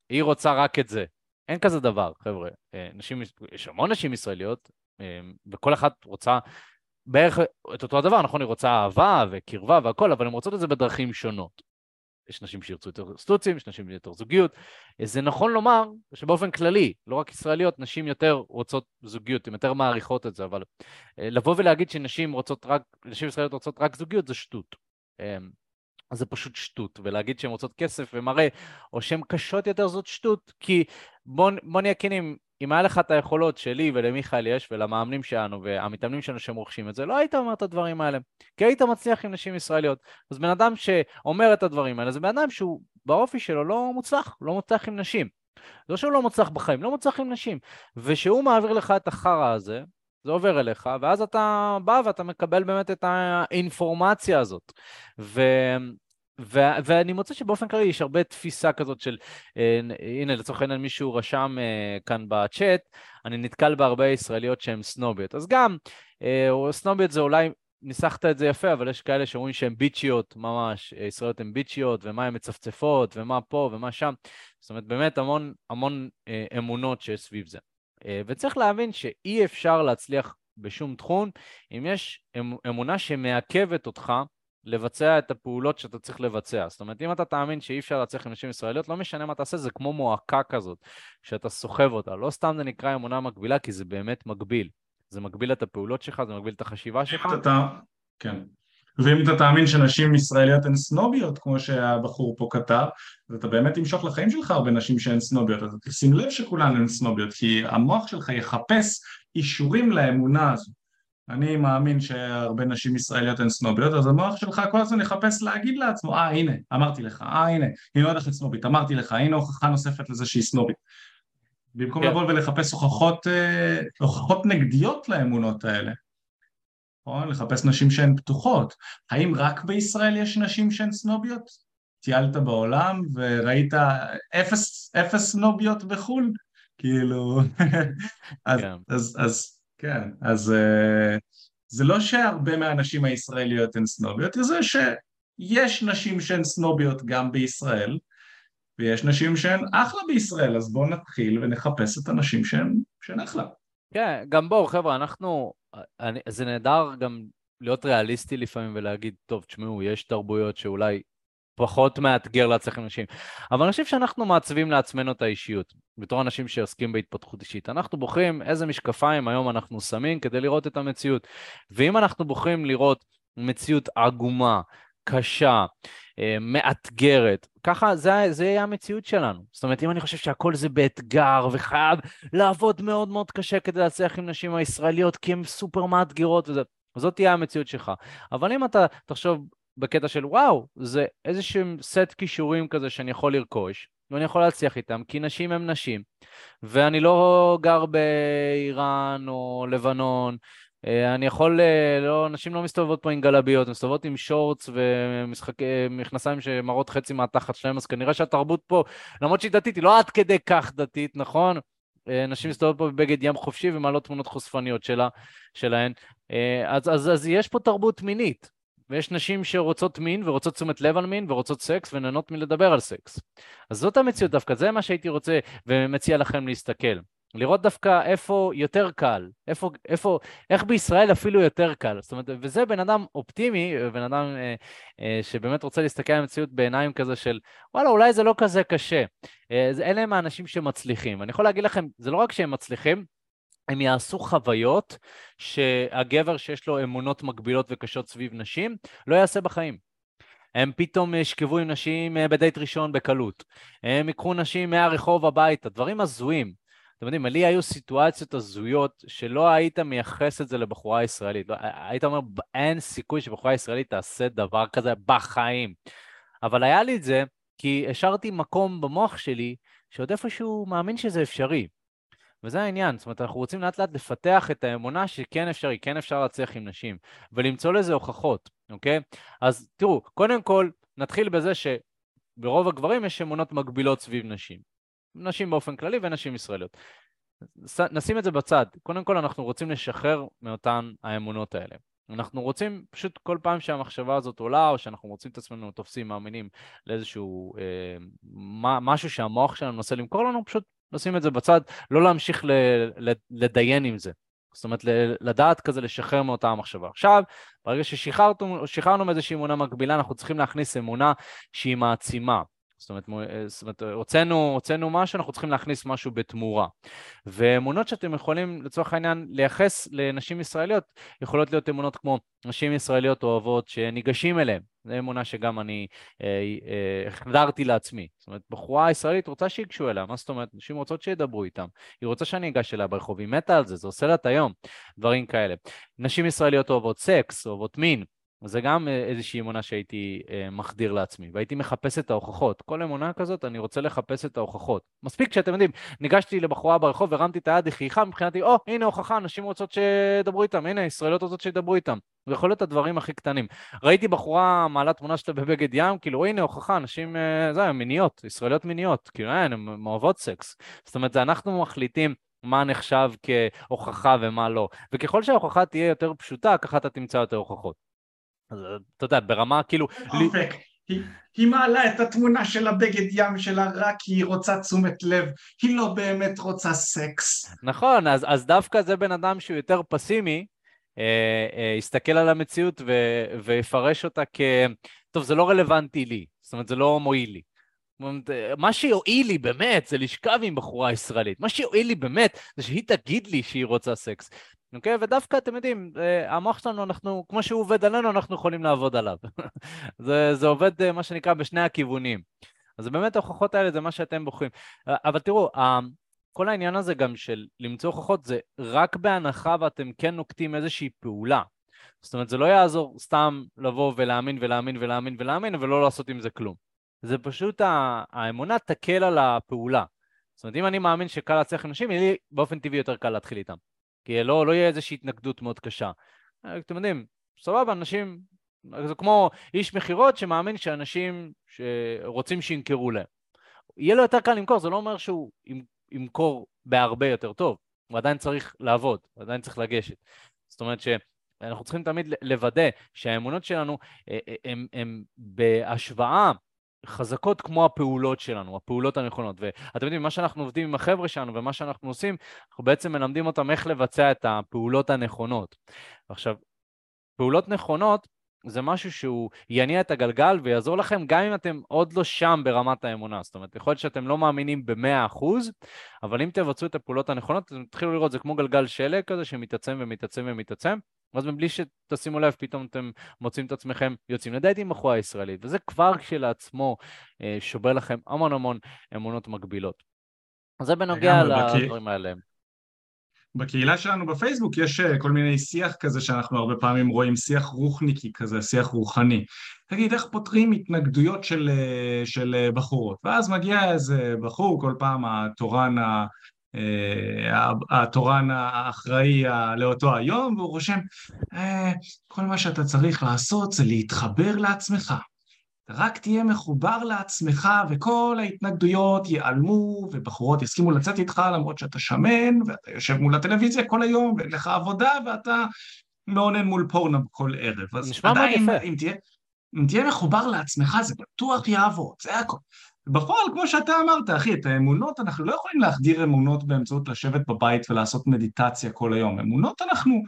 [SPEAKER 1] היא רוצה רק את זה. אין כזה דבר, חבר'ה. אה, נשים, יש המון נשים ישראליות, אה, וכל אחת רוצה בערך את אותו הדבר, נכון? היא רוצה אהבה וקרבה והכל, אבל הן רוצות את זה בדרכים שונות. יש נשים שירצו יותר סטוצים, יש נשים יותר זוגיות. זה נכון לומר שבאופן כללי, לא רק ישראליות, נשים יותר רוצות זוגיות, הן יותר מעריכות את זה, אבל אה, לבוא ולהגיד שנשים רוצות רק, נשים ישראליות רוצות רק זוגיות זה שטות. אמ, זה פשוט שטות, ולהגיד שהן רוצות כסף ומראה, או שהן קשות יותר זאת שטות, כי בוא, בוא נהיה כנים, אם היה לך את היכולות שלי ולמיכאל יש ולמאמנים שלנו והמתאמנים שלנו שהם רוכשים את זה, לא היית אומר את הדברים האלה. כי היית מצליח עם נשים ישראליות. אז בן אדם שאומר את הדברים האלה, זה בן אדם שהוא באופי שלו לא מוצלח, לא מוצלח עם נשים. לא שהוא לא מוצלח בחיים, לא מוצלח עם נשים. ושהוא מעביר לך את החרא הזה, זה עובר אליך, ואז אתה בא ואתה מקבל באמת את האינפורמציה הזאת. ו... ו- ואני מוצא שבאופן כללי יש הרבה תפיסה כזאת של, אה, הנה לצורך העניין מישהו רשם אה, כאן בצ'אט, אני נתקל בהרבה ישראליות שהן סנוביות. אז גם, אה, סנוביות זה אולי, ניסחת את זה יפה, אבל יש כאלה שאומרים שהן ביצ'יות ממש, אה, ישראליות הן ביצ'יות, ומה הן מצפצפות, ומה פה ומה שם. זאת אומרת, באמת המון, המון אה, אמונות שיש סביב זה. אה, וצריך להבין שאי אפשר להצליח בשום תחום אם יש אמ, אמונה שמעכבת אותך לבצע את הפעולות שאתה צריך לבצע. זאת אומרת, אם אתה תאמין שאי אפשר להצליח עם נשים ישראליות, לא משנה מה תעשה, זה כמו מועקה כזאת, שאתה סוחב אותה. לא סתם זה נקרא אמונה מקבילה, כי זה באמת מגביל. זה מגביל את הפעולות שלך, זה מגביל את החשיבה שלך.
[SPEAKER 2] אתה, כן. ואם אתה תאמין שנשים ישראליות הן סנוביות, כמו שהבחור פה כתב, אז אתה באמת תמשוך לחיים שלך הרבה נשים שהן סנוביות, אז תשים לב שכולן הן סנוביות, כי המוח שלך יחפש אישורים לאמונה הזו. אני מאמין שהרבה נשים ישראליות הן סנוביות, אז המוח שלך כל הזמן יחפש להגיד לעצמו, אה הנה, אמרתי לך, אה הנה, היא עוד אחת סנובית, אמרתי לך, הנה הוכחה נוספת לזה שהיא סנובית. במקום כן. לבוא ולחפש הוכחות, אה, הוכחות נגדיות לאמונות האלה. נכון? לחפש נשים שהן פתוחות. האם רק בישראל יש נשים שהן סנוביות? טיילת בעולם וראית אפס, אפס סנוביות בחו"ל? כאילו... אז, כן. אז, אז כן, אז uh, זה לא שהרבה מהנשים הישראליות הן סנוביות, זה ש... יש נשים שהן סנוביות גם בישראל, ויש נשים שהן אחלה בישראל, אז בואו נתחיל ונחפש את הנשים שהן, שהן אחלה.
[SPEAKER 1] כן, גם בואו חבר'ה, אנחנו, אני, זה נהדר גם להיות ריאליסטי לפעמים ולהגיד, טוב, תשמעו, יש תרבויות שאולי פחות מאתגר להצליח נשים. אבל אני חושב שאנחנו מעצבים לעצמנו את האישיות, בתור אנשים שעוסקים בהתפתחות אישית. אנחנו בוחרים איזה משקפיים היום אנחנו שמים כדי לראות את המציאות. ואם אנחנו בוחרים לראות מציאות עגומה, קשה, אה, מאתגרת, ככה זה, זה יהיה המציאות שלנו. זאת אומרת, אם אני חושב שהכל זה באתגר וחייב לעבוד מאוד מאוד קשה כדי להצליח עם נשים הישראליות כי הן סופר מאתגרות וזה, זאת תהיה המציאות שלך. אבל אם אתה תחשוב בקטע של וואו, זה איזשהו סט כישורים כזה שאני יכול לרכוש, ואני יכול להצליח איתם, כי נשים הם נשים, ואני לא גר באיראן או לבנון, אה, אני יכול, אה, לא, נשים לא מסתובבות פה עם גלביות, מסתובבות עם שורטס ומכנסיים שמראות חצי מהתחת שלהם, אז כנראה שהתרבות פה, למרות שהיא דתית, היא לא עד כדי כך דתית, נכון? אה, נשים מסתובבות פה בבגד ים חופשי ומעלות תמונות חושפניות שלה, שלהן. אז, אז, אז יש פה תרבות מינית, ויש נשים שרוצות מין ורוצות תשומת לב על מין ורוצות סקס ונהנות מלדבר על סקס. אז זאת המציאות דווקא, זה מה שהייתי רוצה ומציע לכם להסתכל. לראות דווקא איפה יותר קל, איפה, איפה, איך בישראל אפילו יותר קל. זאת אומרת, וזה בן אדם אופטימי, בן אדם אה, אה, שבאמת רוצה להסתכל על המציאות בעיניים כזה של, וואלה, אולי זה לא כזה קשה. אה, אלה הם האנשים שמצליחים. אני יכול להגיד לכם, זה לא רק שהם מצליחים, הם יעשו חוויות שהגבר שיש לו אמונות מגבילות וקשות סביב נשים לא יעשה בחיים. הם פתאום ישכבו עם נשים אה, בדייט ראשון בקלות. הם ייקחו נשים מהרחוב הביתה, דברים הזויים. אתם יודעים, לי היו סיטואציות הזויות שלא היית מייחס את זה לבחורה ישראלית. לא, היית אומר, אין סיכוי שבחורה ישראלית תעשה דבר כזה בחיים. אבל היה לי את זה כי השארתי מקום במוח שלי שעוד איפשהו מאמין שזה אפשרי. וזה העניין, זאת אומרת, אנחנו רוצים לאט לאט לפתח את האמונה שכן אפשרי, כן אפשר להצליח עם נשים, ולמצוא לזה הוכחות, אוקיי? אז תראו, קודם כל, נתחיל בזה שברוב הגברים יש אמונות מגבילות סביב נשים. נשים באופן כללי ונשים ישראליות. נשים את זה בצד. קודם כל, אנחנו רוצים לשחרר מאותן האמונות האלה. אנחנו רוצים פשוט כל פעם שהמחשבה הזאת עולה, או שאנחנו מוצאים את עצמנו תופסים, מאמינים לאיזשהו אה, משהו שהמוח שלנו מנסה למכור לנו, פשוט לשים את זה בצד, לא להמשיך ל, ל, לדיין עם זה. זאת אומרת, לדעת כזה לשחרר מאותה המחשבה. עכשיו, ברגע ששחררנו מאיזושהי אמונה מקבילה, אנחנו צריכים להכניס אמונה שהיא מעצימה. זאת אומרת, אה, זאת אומרת הוצאנו, הוצאנו משהו, אנחנו צריכים להכניס משהו בתמורה. ואמונות שאתם יכולים, לצורך העניין, לייחס לנשים ישראליות, יכולות להיות אמונות כמו נשים ישראליות אוהבות שניגשים אליהן. זו אמונה שגם אני החדרתי אה, אה, לעצמי. זאת אומרת, בחורה ישראלית רוצה שיגשו אליה, מה זאת אומרת? נשים רוצות שידברו איתם. היא רוצה שאני אגש אליה ברחוב, היא מתה על זה, זה עושה לה את היום, דברים כאלה. נשים ישראליות אוהבות סקס, אוהבות מין. זה גם אה, איזושהי אמונה שהייתי אה, מחדיר לעצמי, והייתי מחפש את ההוכחות. כל אמונה כזאת, אני רוצה לחפש את ההוכחות. מספיק שאתם יודעים, ניגשתי לבחורה ברחוב, הרמתי את היד, היא חייכה מבחינתי, או, oh, הנה הוכחה, נשים רוצות שידברו איתם, הנה, ישראליות רוצות שידברו איתם. זה יכול להיות הדברים הכי קטנים. ראיתי בחורה מעלה תמונה שלה בבגד ים, כאילו, הנה הוכחה, נשים, אה, זה, מיניות, ישראליות מיניות, כאילו, הן אוהבות סקס. זאת אומרת, זה אנחנו מחליטים מה נחשב כהוכחה ומה לא. וככל שההוכחה תהיה יותר פשוטה, ככה אתה תמצא יותר הוכחות. אז אתה יודע, ברמה כאילו...
[SPEAKER 2] אופק, היא, היא מעלה את התמונה של הבגד ים שלה רק כי היא רוצה תשומת לב, היא לא באמת רוצה סקס.
[SPEAKER 1] נכון, אז, אז דווקא זה בן אדם שהוא יותר פסימי, אה, אה, יסתכל על המציאות ו, ויפרש אותה כ... טוב, זה לא רלוונטי לי, זאת אומרת, זה לא מועיל לי. מה שיועיל לי באמת זה לשכב עם בחורה ישראלית. מה שיועיל לי באמת זה שהיא תגיד לי שהיא רוצה סקס. אוקיי? ודווקא, אתם יודעים, אה, המוח שלנו, אנחנו, כמו שהוא עובד עלינו, אנחנו יכולים לעבוד עליו. זה, זה עובד, אה, מה שנקרא, בשני הכיוונים. אז באמת ההוכחות האלה זה מה שאתם בוחרים. אה, אבל תראו, כל העניין הזה גם של למצוא הוכחות זה רק בהנחה ואתם כן נוקטים איזושהי פעולה. זאת אומרת, זה לא יעזור סתם לבוא ולהאמין ולהאמין ולהאמין ולהאמין ולא לעשות עם זה כלום. זה פשוט, האמונה תקל על הפעולה. זאת אומרת, אם אני מאמין שקל להצליח עם נשים, יהיה לי באופן טבעי יותר קל להתחיל איתם. כי לא, לא יהיה איזושהי התנגדות מאוד קשה. אתם יודעים, סבבה, אנשים, זה כמו איש מכירות שמאמין שאנשים שרוצים שימכרו להם. יהיה לו יותר קל למכור, זה לא אומר שהוא ימכור בהרבה יותר טוב, הוא עדיין צריך לעבוד, הוא עדיין צריך לגשת. זאת אומרת ש... אנחנו צריכים תמיד לוודא שהאמונות שלנו הן בהשוואה חזקות כמו הפעולות שלנו, הפעולות הנכונות. ואתם יודעים, מה שאנחנו עובדים עם החבר'ה שלנו ומה שאנחנו עושים, אנחנו בעצם מלמדים אותם איך לבצע את הפעולות הנכונות. עכשיו, פעולות נכונות זה משהו שהוא יניע את הגלגל ויעזור לכם גם אם אתם עוד לא שם ברמת האמונה. זאת אומרת, יכול להיות שאתם לא מאמינים ב-100%, אבל אם תבצעו את הפעולות הנכונות, אתם תתחילו לראות, זה כמו גלגל שלג כזה שמתעצם ומתעצם ומתעצם, ואז מבלי שתשימו לב, פתאום אתם מוצאים את עצמכם יוצאים לדייט עם בחורה ישראלית, וזה כבר כשלעצמו אה, שובר לכם המון המון אמונות מגבילות. אז זה בנוגע לדברים האלה.
[SPEAKER 2] בקהילה שלנו בפייסבוק יש אה, כל מיני שיח כזה שאנחנו הרבה פעמים רואים, שיח רוחניקי כזה, שיח רוחני. תגיד, איך פותרים התנגדויות של, אה, של בחורות? ואז מגיע איזה בחור, כל פעם התורן התורן האחראי לאותו היום, והוא רושם, אה, כל מה שאתה צריך לעשות זה להתחבר לעצמך. רק תהיה מחובר לעצמך וכל ההתנגדויות ייעלמו ובחורות יסכימו לצאת איתך למרות שאתה שמן ואתה יושב מול הטלוויזיה כל היום ואין לך עבודה ואתה מעונן מול פורנו כל ערב.
[SPEAKER 1] אז יפה. אם תהיה,
[SPEAKER 2] אם תהיה מחובר לעצמך זה בטוח יעבוד, זה הכל. בפועל, כמו שאתה אמרת, אחי, את האמונות, אנחנו לא יכולים להחדיר אמונות באמצעות לשבת בבית ולעשות מדיטציה כל היום. אמונות אנחנו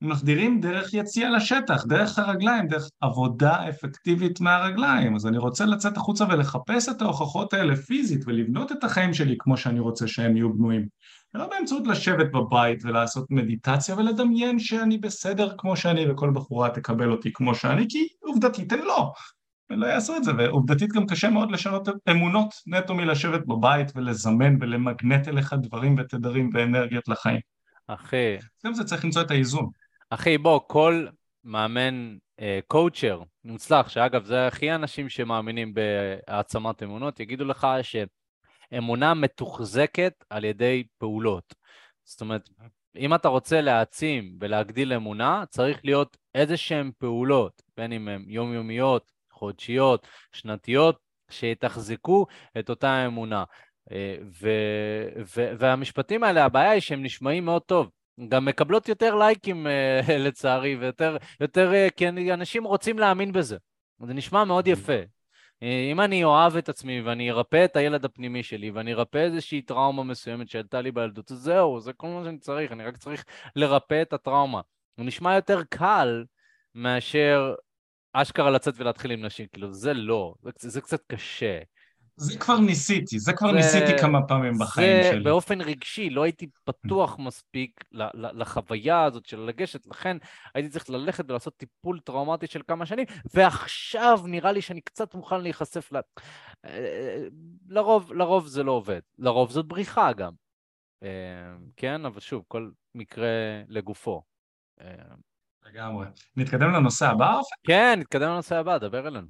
[SPEAKER 2] מחדירים דרך יציאה לשטח, דרך הרגליים, דרך עבודה אפקטיבית מהרגליים. אז אני רוצה לצאת החוצה ולחפש את ההוכחות האלה פיזית ולבנות את החיים שלי כמו שאני רוצה שהם יהיו בנויים. לא באמצעות לשבת בבית ולעשות מדיטציה ולדמיין שאני בסדר כמו שאני וכל בחורה תקבל אותי כמו שאני, כי עובדתית הן לא. ולא יעשו את זה, ועובדתית גם קשה מאוד לשנות אמונות נטו מלשבת בבית ולזמן ולמגנט אליך דברים ותדרים ואנרגיות לחיים.
[SPEAKER 1] אחי...
[SPEAKER 2] גם זה צריך למצוא את האיזון.
[SPEAKER 1] אחי, בוא, כל מאמן קואוצ'ר uh, מוצלח, שאגב, זה הכי אנשים שמאמינים בהעצמת אמונות, יגידו לך שאמונה מתוחזקת על ידי פעולות. זאת אומרת, אם אתה רוצה להעצים ולהגדיל אמונה, צריך להיות איזה שהן פעולות, בין אם הן יומיומיות, חודשיות, שנתיות, שיתחזקו את אותה אמונה. אה, ו, ו, והמשפטים האלה, הבעיה היא שהם נשמעים מאוד טוב. גם מקבלות יותר לייקים אה, לצערי, ויותר, יותר, אה, כי אנשים רוצים להאמין בזה. זה נשמע מאוד יפה. אם אני אוהב את עצמי ואני ארפא את הילד הפנימי שלי ואני ארפא איזושהי טראומה מסוימת שהייתה לי בילדות, אז זהו, זה כל מה שאני צריך, אני רק צריך לרפא את הטראומה. הוא נשמע יותר קל מאשר אשכרה לצאת ולהתחיל עם נשים, כאילו, זה לא, זה, זה קצת קשה.
[SPEAKER 2] זה כבר ניסיתי, זה כבר זה, ניסיתי כמה פעמים בחיים
[SPEAKER 1] זה
[SPEAKER 2] שלי.
[SPEAKER 1] זה באופן רגשי, לא הייתי פתוח מספיק לחוויה הזאת של לגשת, לכן הייתי צריך ללכת ולעשות טיפול טראומטי של כמה שנים, ועכשיו נראה לי שאני קצת מוכן להיחשף ל... אה, לרוב, לרוב זה לא עובד, לרוב זאת בריחה גם. אה, כן, אבל שוב, כל מקרה לגופו.
[SPEAKER 2] לגמרי. נתקדם לנושא הבא, אופן?
[SPEAKER 1] כן, נתקדם לנושא הבא, דבר אלינו.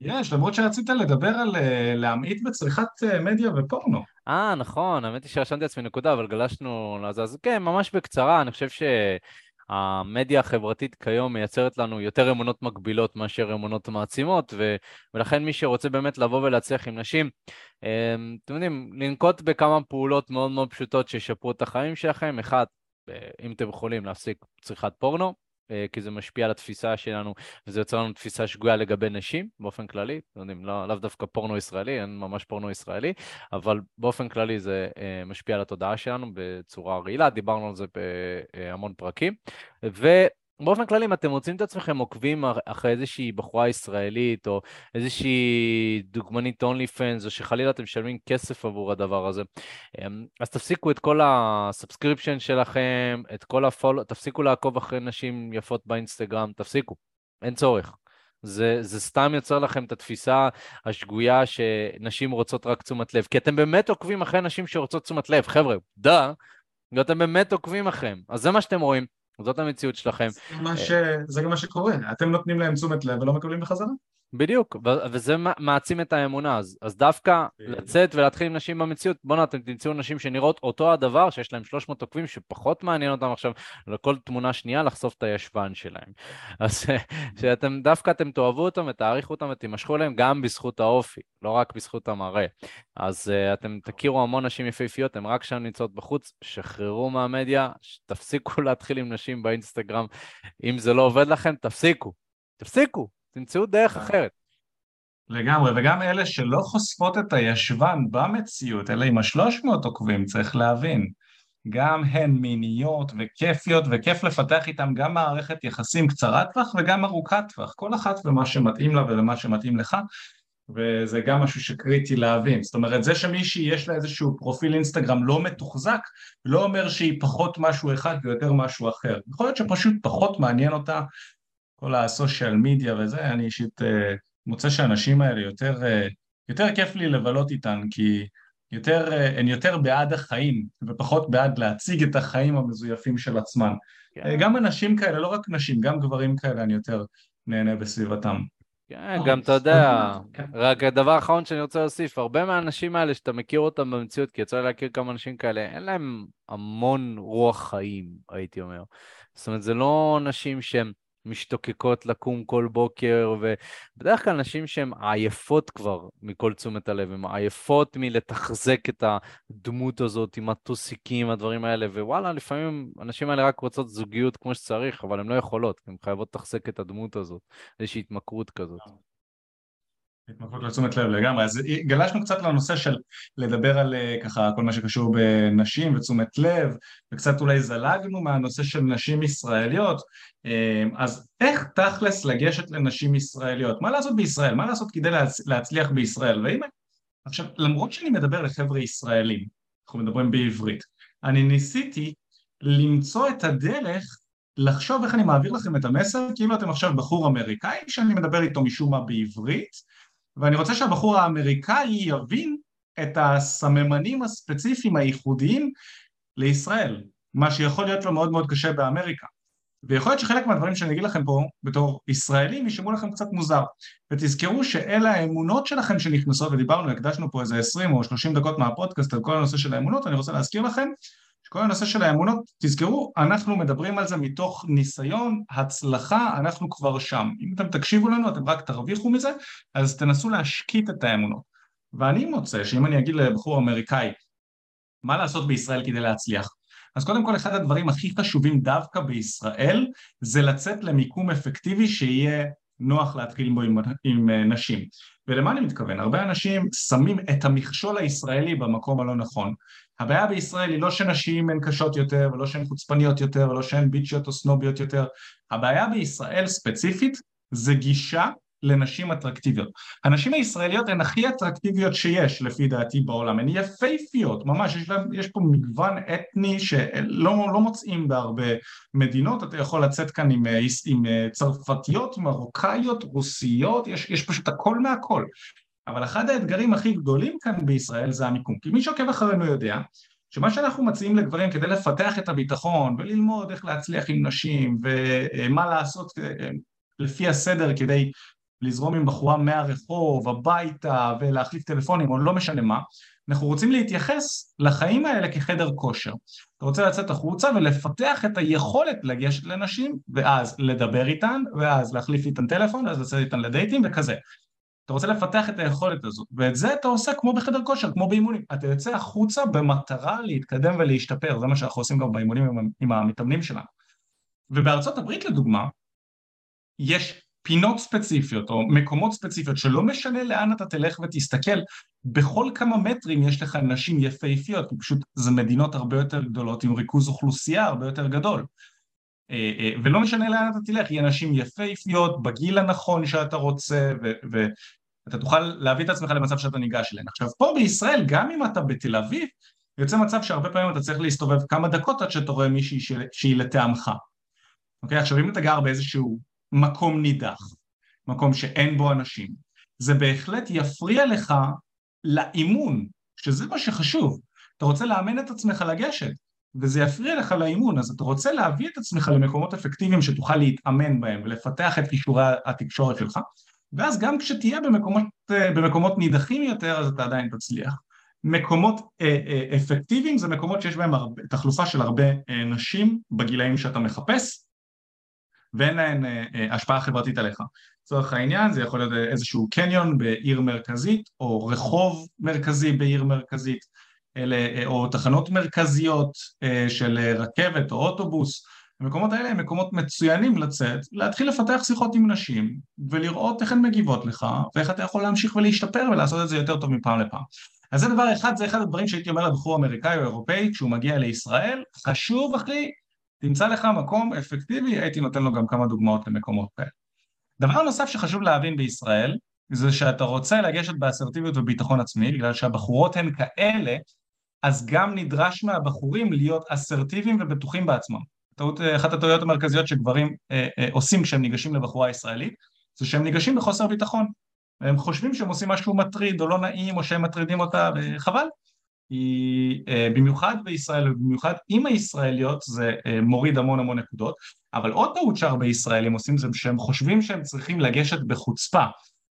[SPEAKER 2] יש, למרות שרצית לדבר על אה, להמעיט בצריכת אה, מדיה ופורנו.
[SPEAKER 1] אה, נכון, האמת היא שרשמתי לעצמי נקודה, אבל גלשנו לזה. אז כן, ממש בקצרה, אני חושב שהמדיה החברתית כיום מייצרת לנו יותר אמונות מגבילות מאשר אמונות מעצימות, ו... ולכן מי שרוצה באמת לבוא ולהצליח עם נשים, אה, אתם יודעים, לנקוט בכמה פעולות מאוד מאוד פשוטות שישפרו את החיים שלכם. אחד, אם אתם יכולים להפסיק צריכת פורנו, כי זה משפיע על התפיסה שלנו, וזה יוצר לנו תפיסה שגויה לגבי נשים באופן כללי, אתם יודעים, לא, לאו דווקא פורנו ישראלי, אין ממש פורנו ישראלי, אבל באופן כללי זה אה, משפיע על התודעה שלנו בצורה רעילה, דיברנו על זה בהמון פרקים, ו... באופן כללי, אם אתם מוצאים את עצמכם עוקבים אחרי איזושהי בחורה ישראלית, או איזושהי דוגמנית OnlyFans, או שחלילה אתם משלמים כסף עבור הדבר הזה, אמ, אז תפסיקו את כל ה subscription שלכם, את כל ה follow, תפסיקו לעקוב אחרי נשים יפות באינסטגרם, תפסיקו, אין צורך. זה, זה סתם יוצר לכם את התפיסה השגויה שנשים רוצות רק תשומת לב, כי אתם באמת עוקבים אחרי נשים שרוצות תשומת לב, חבר'ה, duh, ואתם באמת עוקבים אחריהם. אז זה מה שאתם רואים. זאת המציאות שלכם.
[SPEAKER 2] זה, ש... זה גם מה שקורה, אתם נותנים להם תשומת לב ולא מקבלים בחזרה.
[SPEAKER 1] בדיוק, וזה מעצים את האמונה, אז, אז דווקא לצאת ולהתחיל עם נשים במציאות, בוא'נה, אתם תמצאו נשים שנראות אותו הדבר, שיש להם 300 עוקבים, שפחות מעניין אותם עכשיו לכל תמונה שנייה לחשוף את הישבן שלהם. אז שאתם, דווקא אתם תאהבו אותם ותעריכו אותם ותימשכו אליהם גם בזכות האופי, לא רק בזכות המראה. אז uh, אתם תכירו המון נשים יפהפיות, הן רק שם נמצאות בחוץ, שחררו מהמדיה, תפסיקו להתחיל עם נשים באינסטגרם. אם זה לא עובד לכם, תפסיקו. תפסיקו, תמצאו דרך אחרת.
[SPEAKER 2] לגמרי, וגם אלה שלא חושפות את הישבן במציאות, אלה עם השלוש מאות עוקבים, צריך להבין. גם הן מיניות וכיפיות, וכיף לפתח איתן גם מערכת יחסים קצרת טווח וגם ארוכת טווח, כל אחת ומה שמתאים לה ולמה שמתאים לך, וזה גם משהו שקריטי להבין. זאת אומרת, זה שמישהי יש לה איזשהו פרופיל אינסטגרם לא מתוחזק, לא אומר שהיא פחות משהו אחד ויותר משהו אחר. יכול להיות שפשוט פחות מעניין אותה כל הסושיאל מדיה וזה, אני אישית אה, מוצא שהאנשים האלה יותר, אה, יותר כיף לי לבלות איתן, כי יותר, אה, הן יותר בעד החיים ופחות בעד להציג את החיים המזויפים של עצמן. כן. גם אנשים כאלה, לא רק נשים, גם גברים כאלה, אני יותר נהנה בסביבתם.
[SPEAKER 1] כן, גם אתה יודע. רק הדבר האחרון שאני רוצה להוסיף, הרבה מהאנשים האלה שאתה מכיר אותם במציאות, כי יצא לי להכיר כמה אנשים כאלה, אין להם המון רוח חיים, הייתי אומר. זאת אומרת, זה לא אנשים שהם משתוקקות לקום כל בוקר, ובדרך כלל נשים שהן עייפות כבר מכל תשומת הלב, הן עייפות מלתחזק את הדמות הזאת עם הטוסיקים, הדברים האלה, ווואלה, לפעמים הנשים האלה רק רוצות זוגיות כמו שצריך, אבל הן לא יכולות, הן חייבות לתחזק את הדמות הזאת, איזושהי התמכרות כזאת.
[SPEAKER 2] התמכרות לתשומת לב לגמרי, אז גלשנו קצת לנושא של לדבר על אה, ככה כל מה שקשור בנשים ותשומת לב וקצת אולי זלגנו מהנושא של נשים ישראליות אה, אז איך תכלס לגשת לנשים ישראליות? מה לעשות בישראל? מה לעשות כדי להצליח בישראל? ואם... עכשיו למרות שאני מדבר לחבר'ה ישראלים, אנחנו מדברים בעברית, אני ניסיתי למצוא את הדרך לחשוב איך אני מעביר לכם את המסר כאילו אתם עכשיו בחור אמריקאי שאני מדבר איתו משום מה בעברית ואני רוצה שהבחור האמריקאי יבין את הסממנים הספציפיים הייחודיים לישראל, מה שיכול להיות לו מאוד מאוד קשה באמריקה. ויכול להיות שחלק מהדברים שאני אגיד לכם פה בתור ישראלים יישמעו לכם קצת מוזר ותזכרו שאלה האמונות שלכם שנכנסות ודיברנו, הקדשנו פה איזה 20 או 30 דקות מהפודקאסט על כל הנושא של האמונות, אני רוצה להזכיר לכם שכל הנושא של האמונות, תזכרו, אנחנו מדברים על זה מתוך ניסיון, הצלחה, אנחנו כבר שם. אם אתם תקשיבו לנו, אתם רק תרוויחו מזה, אז תנסו להשקיט את האמונות. ואני מוצא שאם אני אגיד לבחור אמריקאי, מה לעשות בישראל כדי להצליח? אז קודם כל אחד הדברים הכי חשובים דווקא בישראל זה לצאת למיקום אפקטיבי שיהיה נוח להתחיל בו עם, עם אה, נשים. ולמה אני מתכוון? הרבה אנשים שמים את המכשול הישראלי במקום הלא נכון. הבעיה בישראל היא לא שנשים הן קשות יותר, ולא שהן חוצפניות יותר, ולא שהן ביצ'יות או סנוביות יותר. הבעיה בישראל ספציפית זה גישה לנשים אטרקטיביות. הנשים הישראליות הן הכי אטרקטיביות שיש לפי דעתי בעולם, הן יפייפיות, ממש, יש, להם, יש פה מגוון אתני שלא לא מוצאים בהרבה מדינות, אתה יכול לצאת כאן עם, עם, עם צרפתיות, מרוקאיות, רוסיות, יש, יש פשוט הכל מהכל. אבל אחד האתגרים הכי גדולים כאן בישראל זה המיקום, כי מי שעוקב אחרינו יודע שמה שאנחנו מציעים לגברים כדי לפתח את הביטחון וללמוד איך להצליח עם נשים ומה לעשות לפי הסדר כדי לזרום עם בחורה מהרחוב הביתה ולהחליף טלפונים או לא משנה מה אנחנו רוצים להתייחס לחיים האלה כחדר כושר אתה רוצה לצאת החוצה ולפתח את היכולת לגשת לנשים ואז לדבר איתן ואז להחליף איתן טלפון ואז לצאת איתן לדייטים וכזה אתה רוצה לפתח את היכולת הזאת, ואת זה אתה עושה כמו בחדר כושר, כמו באימונים. אתה יוצא החוצה במטרה להתקדם ולהשתפר, זה מה שאנחנו עושים גם באימונים עם, המתאמנים שלנו. ובארצות הברית לדוגמה, יש פינות ספציפיות או מקומות ספציפיות שלא משנה לאן אתה תלך ותסתכל, בכל כמה מטרים יש לך נשים יפהפיות, כי פשוט זה מדינות הרבה יותר גדולות עם ריכוז אוכלוסייה הרבה יותר גדול. אה, אה, ולא משנה לאן אתה תלך, יהיה נשים יפהפיות, בגיל הנכון שאתה רוצה, ואתה תוכל להביא את עצמך למצב שאתה ניגש אליהן. עכשיו פה בישראל, גם אם אתה בתל אביב, יוצא מצב שהרבה פעמים אתה צריך להסתובב כמה דקות עד שאתה רואה מישהי שהיא לטעמך. אוקיי? עכשיו אם אתה גר באיזשהו מקום נידח, מקום שאין בו אנשים, זה בהחלט יפריע לך לאימון, שזה מה שחשוב. אתה רוצה לאמן את עצמך לגשת, וזה יפריע לך לאימון, אז אתה רוצה להביא את עצמך למקומות אפקטיביים שתוכל להתאמן בהם ולפתח את כישורי התקשורת שלך, ואז גם כשתהיה במקומות, אה, במקומות נידחים יותר אז אתה עדיין תצליח. מקומות אה, אה, אפקטיביים זה מקומות שיש בהם הרבה, תחלופה של הרבה אה, נשים בגילאים שאתה מחפש ואין להן אה, אה, השפעה חברתית עליך. לצורך העניין זה יכול להיות איזשהו קניון בעיר מרכזית או רחוב מרכזי בעיר מרכזית אלה, אה, או תחנות מרכזיות של רכבת או אוטובוס המקומות האלה הם מקומות מצוינים לצאת, להתחיל לפתח שיחות עם נשים ולראות איך הן מגיבות לך ואיך אתה יכול להמשיך ולהשתפר ולעשות את זה יותר טוב מפעם לפעם. אז זה דבר אחד, זה אחד הדברים שהייתי אומר לבחור אמריקאי או אירופאי כשהוא מגיע לישראל, חשוב אחי, תמצא לך מקום אפקטיבי, הייתי נותן לו גם כמה דוגמאות למקומות כאלה. דבר נוסף שחשוב להבין בישראל זה שאתה רוצה לגשת באסרטיביות וביטחון עצמי בגלל שהבחורות הן כאלה אז גם נדרש מהבחורים להיות אסרטיביים ובטוחים בעצמם. טעות, אחת הטעויות המרכזיות שגברים אה, אה, עושים כשהם ניגשים לבחורה ישראלית זה שהם ניגשים בחוסר ביטחון. הם חושבים שהם עושים משהו מטריד או לא נעים או שהם מטרידים אותה וחבל היא אה, במיוחד בישראל ובמיוחד עם הישראליות זה אה, מוריד המון המון נקודות אבל עוד טעות שהרבה ישראלים עושים זה שהם חושבים שהם צריכים לגשת בחוצפה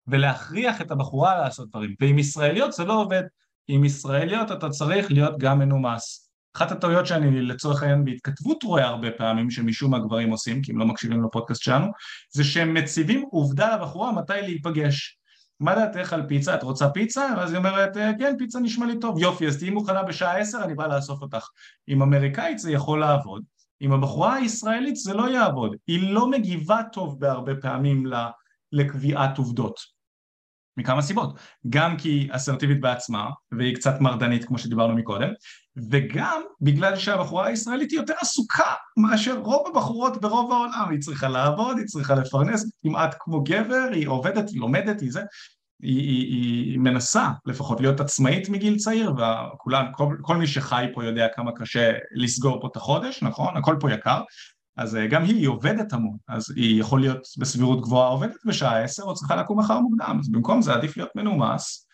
[SPEAKER 2] ולהכריח את הבחורה לעשות דברים. ועם ישראליות זה לא עובד. עם ישראליות אתה צריך להיות גם מנומס. אחת הטעויות שאני לצורך העניין בהתכתבות רואה הרבה פעמים שמשום מה גברים עושים כי הם לא מקשיבים לפודקאסט שלנו זה שהם מציבים עובדה לבחורה מתי להיפגש מה דעתך על פיצה? את רוצה פיצה? ואז היא אומרת, אה, כן, פיצה נשמע לי טוב. יופי, אז תהיי מוכנה בשעה עשר, אני בא לאסוף אותך. עם אמריקאית זה יכול לעבוד, עם הבחורה הישראלית זה לא יעבוד. היא לא מגיבה טוב בהרבה פעמים לקביעת עובדות. מכמה סיבות. גם כי אסרטיבית בעצמה, והיא קצת מרדנית כמו שדיברנו מקודם, וגם בגלל שהבחורה הישראלית היא יותר עסוקה מאשר רוב הבחורות ברוב העולם, היא צריכה לעבוד, היא צריכה לפרנס, כמעט כמו גבר, היא עובדת, היא לומדת, היא זה, היא, היא, היא מנסה לפחות להיות עצמאית מגיל צעיר, וכולם, כל, כל מי שחי פה יודע כמה קשה לסגור פה את החודש, נכון? הכל פה יקר, אז אה, גם היא, היא עובדת המון, אז היא יכול להיות בסבירות גבוהה עובדת בשעה עשר או צריכה לקום מחר מוקדם, אז במקום זה עדיף להיות מנומס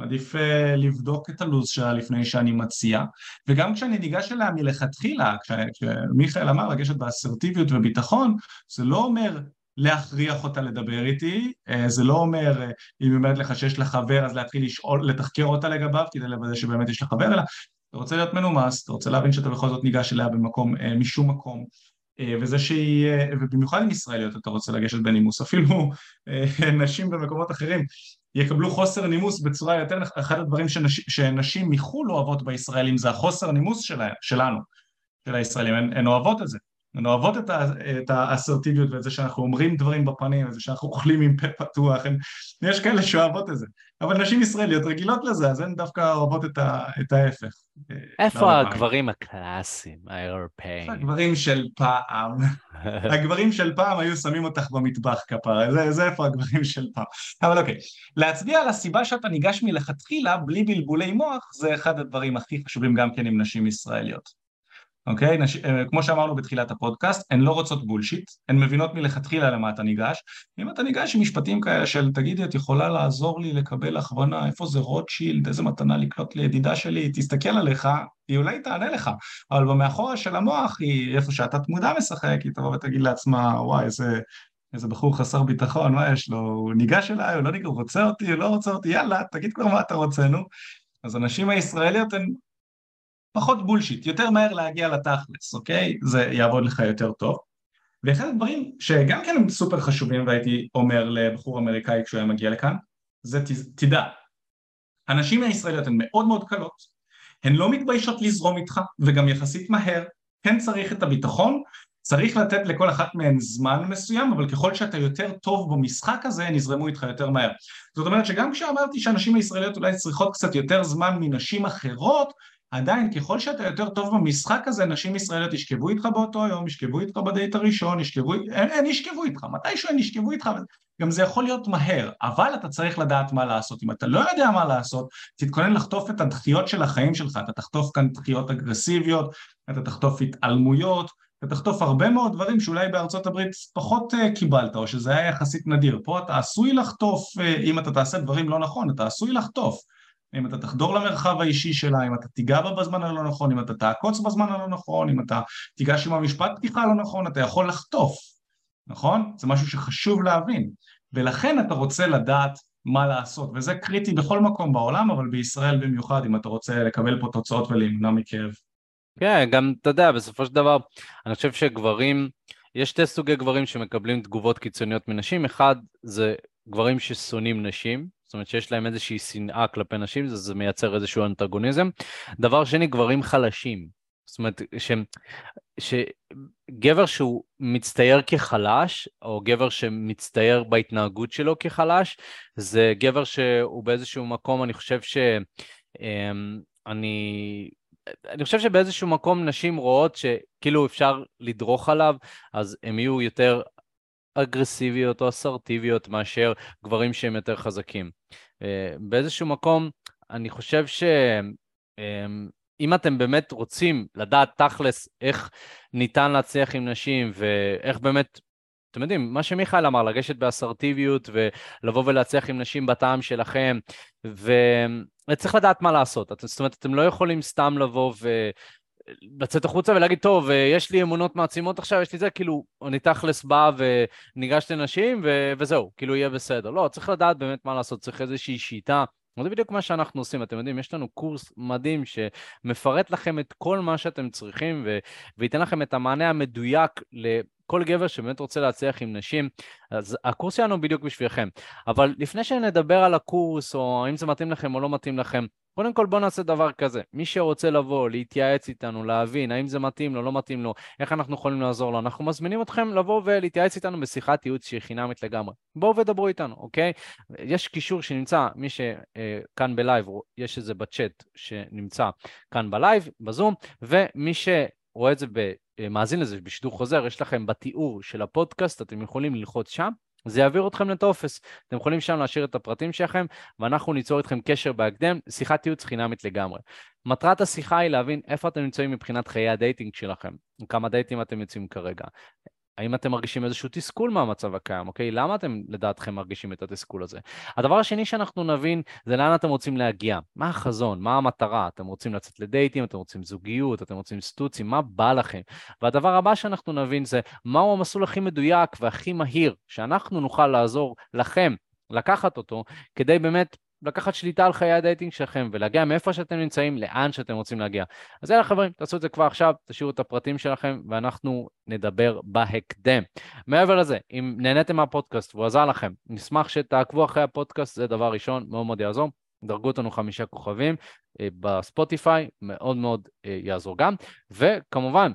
[SPEAKER 2] עדיף uh, לבדוק את הלו"ז שלה לפני שאני מציע. וגם כשאני ניגש אליה מלכתחילה, כשמיכאל אמר לגשת באסרטיביות וביטחון זה לא אומר להכריח אותה לדבר איתי, uh, זה לא אומר uh, אם היא אומרת לך שיש לה חבר אז להתחיל לשאול, לתחקר אותה לגביו כדי לוודא שבאמת יש לה חבר אלא אתה רוצה להיות מנומס, אתה רוצה להבין שאתה בכל זאת ניגש אליה במקום, משום מקום. וזה שהיא, ובמיוחד עם ישראליות אתה רוצה לגשת בנימוס, אפילו נשים במקומות אחרים יקבלו חוסר נימוס בצורה יותר, אחד הדברים שנש, שנשים מחו"ל אוהבות בישראלים זה החוסר נימוס שלה, שלנו, של הישראלים, הן, הן אוהבות את זה, הן אוהבות את, ה, את האסרטיביות ואת זה שאנחנו אומרים דברים בפנים, וזה שאנחנו אוכלים עם פה פתוח, הן, יש כאלה שאוהבות את זה, אבל נשים ישראליות רגילות לזה, אז הן דווקא אוהבות את, ה, את ההפך.
[SPEAKER 1] איפה הגברים הקלאסיים, האירופאים?
[SPEAKER 2] הגברים של פעם, הגברים של פעם היו שמים אותך במטבח כפרה, זה, זה איפה הגברים של פעם. אבל אוקיי, להצביע על הסיבה שאתה ניגש מלכתחילה בלי בלבולי מוח, זה אחד הדברים הכי חשובים גם כן עם נשים ישראליות. אוקיי? נש... אה, כמו שאמרנו בתחילת הפודקאסט, הן לא רוצות בולשיט, הן מבינות מלכתחילה למה אתה ניגש. אם אתה ניגש עם משפטים כאלה של תגידי, את יכולה לעזור לי לקבל הכוונה, איפה זה רוטשילד, איזה מתנה לקנות לידידה שלי, תסתכל עליך, היא אולי תענה לך, אבל במאחורה של המוח היא איפה שהתת מודע משחק, היא תבוא ותגיד לעצמה, וואי, איזה... איזה בחור חסר ביטחון, מה יש לו? הוא ניגש אליי, הוא לא ניגש, הוא רוצה אותי, הוא לא רוצה אותי, יאללה, תגיד כבר מה אתה רוצה, נו. אז הנשים הישראליות הן פחות בולשיט, יותר מהר להגיע לתכלס, אוקיי? זה יעבוד לך יותר טוב. ואחד הדברים שגם כן הם סופר חשובים והייתי אומר לבחור אמריקאי כשהוא היה מגיע לכאן, זה תדע, הנשים הישראליות הן מאוד מאוד קלות, הן לא מתביישות לזרום איתך וגם יחסית מהר, כן צריך את הביטחון, צריך לתת לכל אחת מהן זמן מסוים, אבל ככל שאתה יותר טוב במשחק הזה, הן יזרמו איתך יותר מהר. זאת אומרת שגם כשאמרתי שהנשים הישראליות אולי צריכות קצת יותר זמן מנשים אחרות, עדיין ככל שאתה יותר טוב במשחק הזה נשים ישראליות ישכבו איתך באותו יום, ישכבו איתך בדייט הראשון, ישכבו, הם, הם ישכבו איתך, מתישהו הם ישכבו איתך, גם זה יכול להיות מהר, אבל אתה צריך לדעת מה לעשות, אם אתה לא יודע מה לעשות, תתכונן לחטוף את הדחיות של החיים שלך, אתה תחטוף כאן דחיות אגרסיביות, אתה תחטוף התעלמויות, אתה תחטוף הרבה מאוד דברים שאולי בארצות הברית פחות uh, קיבלת, או שזה היה יחסית נדיר, פה אתה עשוי לחטוף, uh, אם אתה תעשה דברים לא נכון, אתה עשוי לחטוף אם אתה תחדור למרחב האישי שלה, אם אתה תיגע בה בזמן הלא נכון, אם אתה תעקוץ בזמן הלא נכון, אם אתה תיגש עם המשפט פתיחה הלא נכון, אתה יכול לחטוף, נכון? זה משהו שחשוב להבין. ולכן אתה רוצה לדעת מה לעשות, וזה קריטי בכל מקום בעולם, אבל בישראל במיוחד, אם אתה רוצה לקבל פה תוצאות ולהימנע מכאב.
[SPEAKER 1] כן, גם, אתה יודע, בסופו של דבר, אני חושב שגברים, יש שתי סוגי גברים שמקבלים תגובות קיצוניות מנשים, אחד זה גברים ששונאים נשים, זאת אומרת שיש להם איזושהי שנאה כלפי נשים, זה, זה מייצר איזשהו אנטגוניזם. דבר שני, גברים חלשים. זאת אומרת, ש, שגבר שהוא מצטייר כחלש, או גבר שמצטייר בהתנהגות שלו כחלש, זה גבר שהוא באיזשהו מקום, אני חושב ש... אמ, אני אני חושב שבאיזשהו מקום נשים רואות שכאילו אפשר לדרוך עליו, אז הם יהיו יותר אגרסיביות או אסרטיביות מאשר גברים שהם יותר חזקים. אה, באיזשהו מקום, אני חושב שאם אמ, אתם באמת רוצים לדעת תכלס איך ניתן להצליח עם נשים ואיך באמת אתם יודעים, מה שמיכאל אמר, לגשת באסרטיביות ולבוא ולהצליח עם נשים בטעם שלכם, וצריך לדעת מה לעשות. זאת אומרת, אתם לא יכולים סתם לבוא ו... לצאת החוצה ולהגיד, טוב, יש לי אמונות מעצימות עכשיו, יש לי זה, כאילו, אני תכלס בא וניגש לנשים ו... וזהו, כאילו יהיה בסדר. לא, צריך לדעת באמת מה לעשות, צריך איזושהי שיטה. זה בדיוק מה שאנחנו עושים, אתם יודעים, יש לנו קורס מדהים שמפרט לכם את כל מה שאתם צריכים ו... וייתן לכם את המענה המדויק כל גבר שבאמת רוצה להצליח עם נשים, אז הקורס שלנו בדיוק בשבילכם. אבל לפני שנדבר על הקורס, או האם זה מתאים לכם או לא מתאים לכם, קודם כל בואו נעשה דבר כזה, מי שרוצה לבוא, להתייעץ איתנו, להבין האם זה מתאים לו, לא מתאים לו, איך אנחנו יכולים לעזור לו, אנחנו מזמינים אתכם לבוא ולהתייעץ איתנו בשיחת ייעוץ שהיא חינמית לגמרי. בואו ודברו איתנו, אוקיי? יש קישור שנמצא, מי שכאן אה, בלייב, יש את זה בצ'אט שנמצא כאן בלייב, בזום, ומי שרואה את זה. אה, מאזין לזה בשידור חוזר, יש לכם בתיאור של הפודקאסט, אתם יכולים ללחוץ שם, זה יעביר אתכם לטופס. אתם יכולים שם להשאיר את הפרטים שלכם, ואנחנו ניצור איתכם קשר בהקדם, שיחת ייעוץ חינמית לגמרי. מטרת השיחה היא להבין איפה אתם נמצאים מבחינת חיי הדייטינג שלכם, כמה דייטים אתם יוצאים כרגע, האם אתם מרגישים איזשהו תסכול מהמצב הקיים, אוקיי? למה אתם לדעתכם מרגישים את התסכול הזה? הדבר השני שאנחנו נבין זה לאן אתם רוצים להגיע. מה החזון? מה המטרה? אתם רוצים לצאת לדייטים? אתם רוצים זוגיות? אתם רוצים סטוצים? מה בא לכם? והדבר הבא שאנחנו נבין זה מהו המסלול הכי מדויק והכי מהיר שאנחנו נוכל לעזור לכם לקחת אותו כדי באמת לקחת שליטה על חיי הדייטינג שלכם ולהגיע מאיפה שאתם נמצאים לאן שאתם רוצים להגיע. אז יאללה חברים, תעשו את זה כבר עכשיו, תשאירו את הפרטים שלכם ואנחנו נדבר בהקדם. מעבר לזה, אם נהניתם מהפודקאסט והוא עזר לכם, נשמח שתעקבו אחרי הפודקאסט, זה דבר ראשון, מאוד מאוד יעזור. דרגו אותנו חמישה כוכבים אה, בספוטיפיי, מאוד מאוד אה, יעזור גם. וכמובן,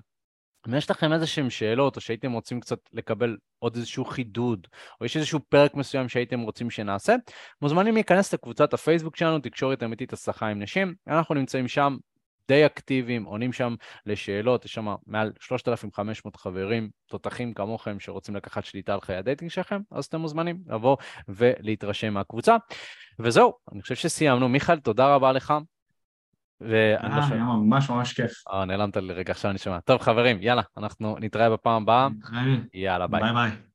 [SPEAKER 1] אם יש לכם איזה שהן שאלות, או שהייתם רוצים קצת לקבל עוד איזשהו חידוד, או יש איזשהו פרק מסוים שהייתם רוצים שנעשה, מוזמנים להיכנס לקבוצת הפייסבוק שלנו, תקשורת אמיתית הצלחה עם נשים, אנחנו נמצאים שם די אקטיביים, עונים שם לשאלות, יש שם מעל 3,500 חברים, תותחים כמוכם שרוצים לקחת שליטה על חיי הדייטינג שלכם, אז אתם מוזמנים לבוא ולהתרשם מהקבוצה. וזהו, אני חושב שסיימנו. מיכאל, תודה רבה לך.
[SPEAKER 2] ואני לא אה, שומע. ממש ממש כיף.
[SPEAKER 1] אה, נעלמת לי רגע, עכשיו אני שומע. טוב חברים, יאללה, אנחנו נתראה בפעם הבאה.
[SPEAKER 2] נתראה.
[SPEAKER 1] יאללה, ביי.
[SPEAKER 2] ביי ביי.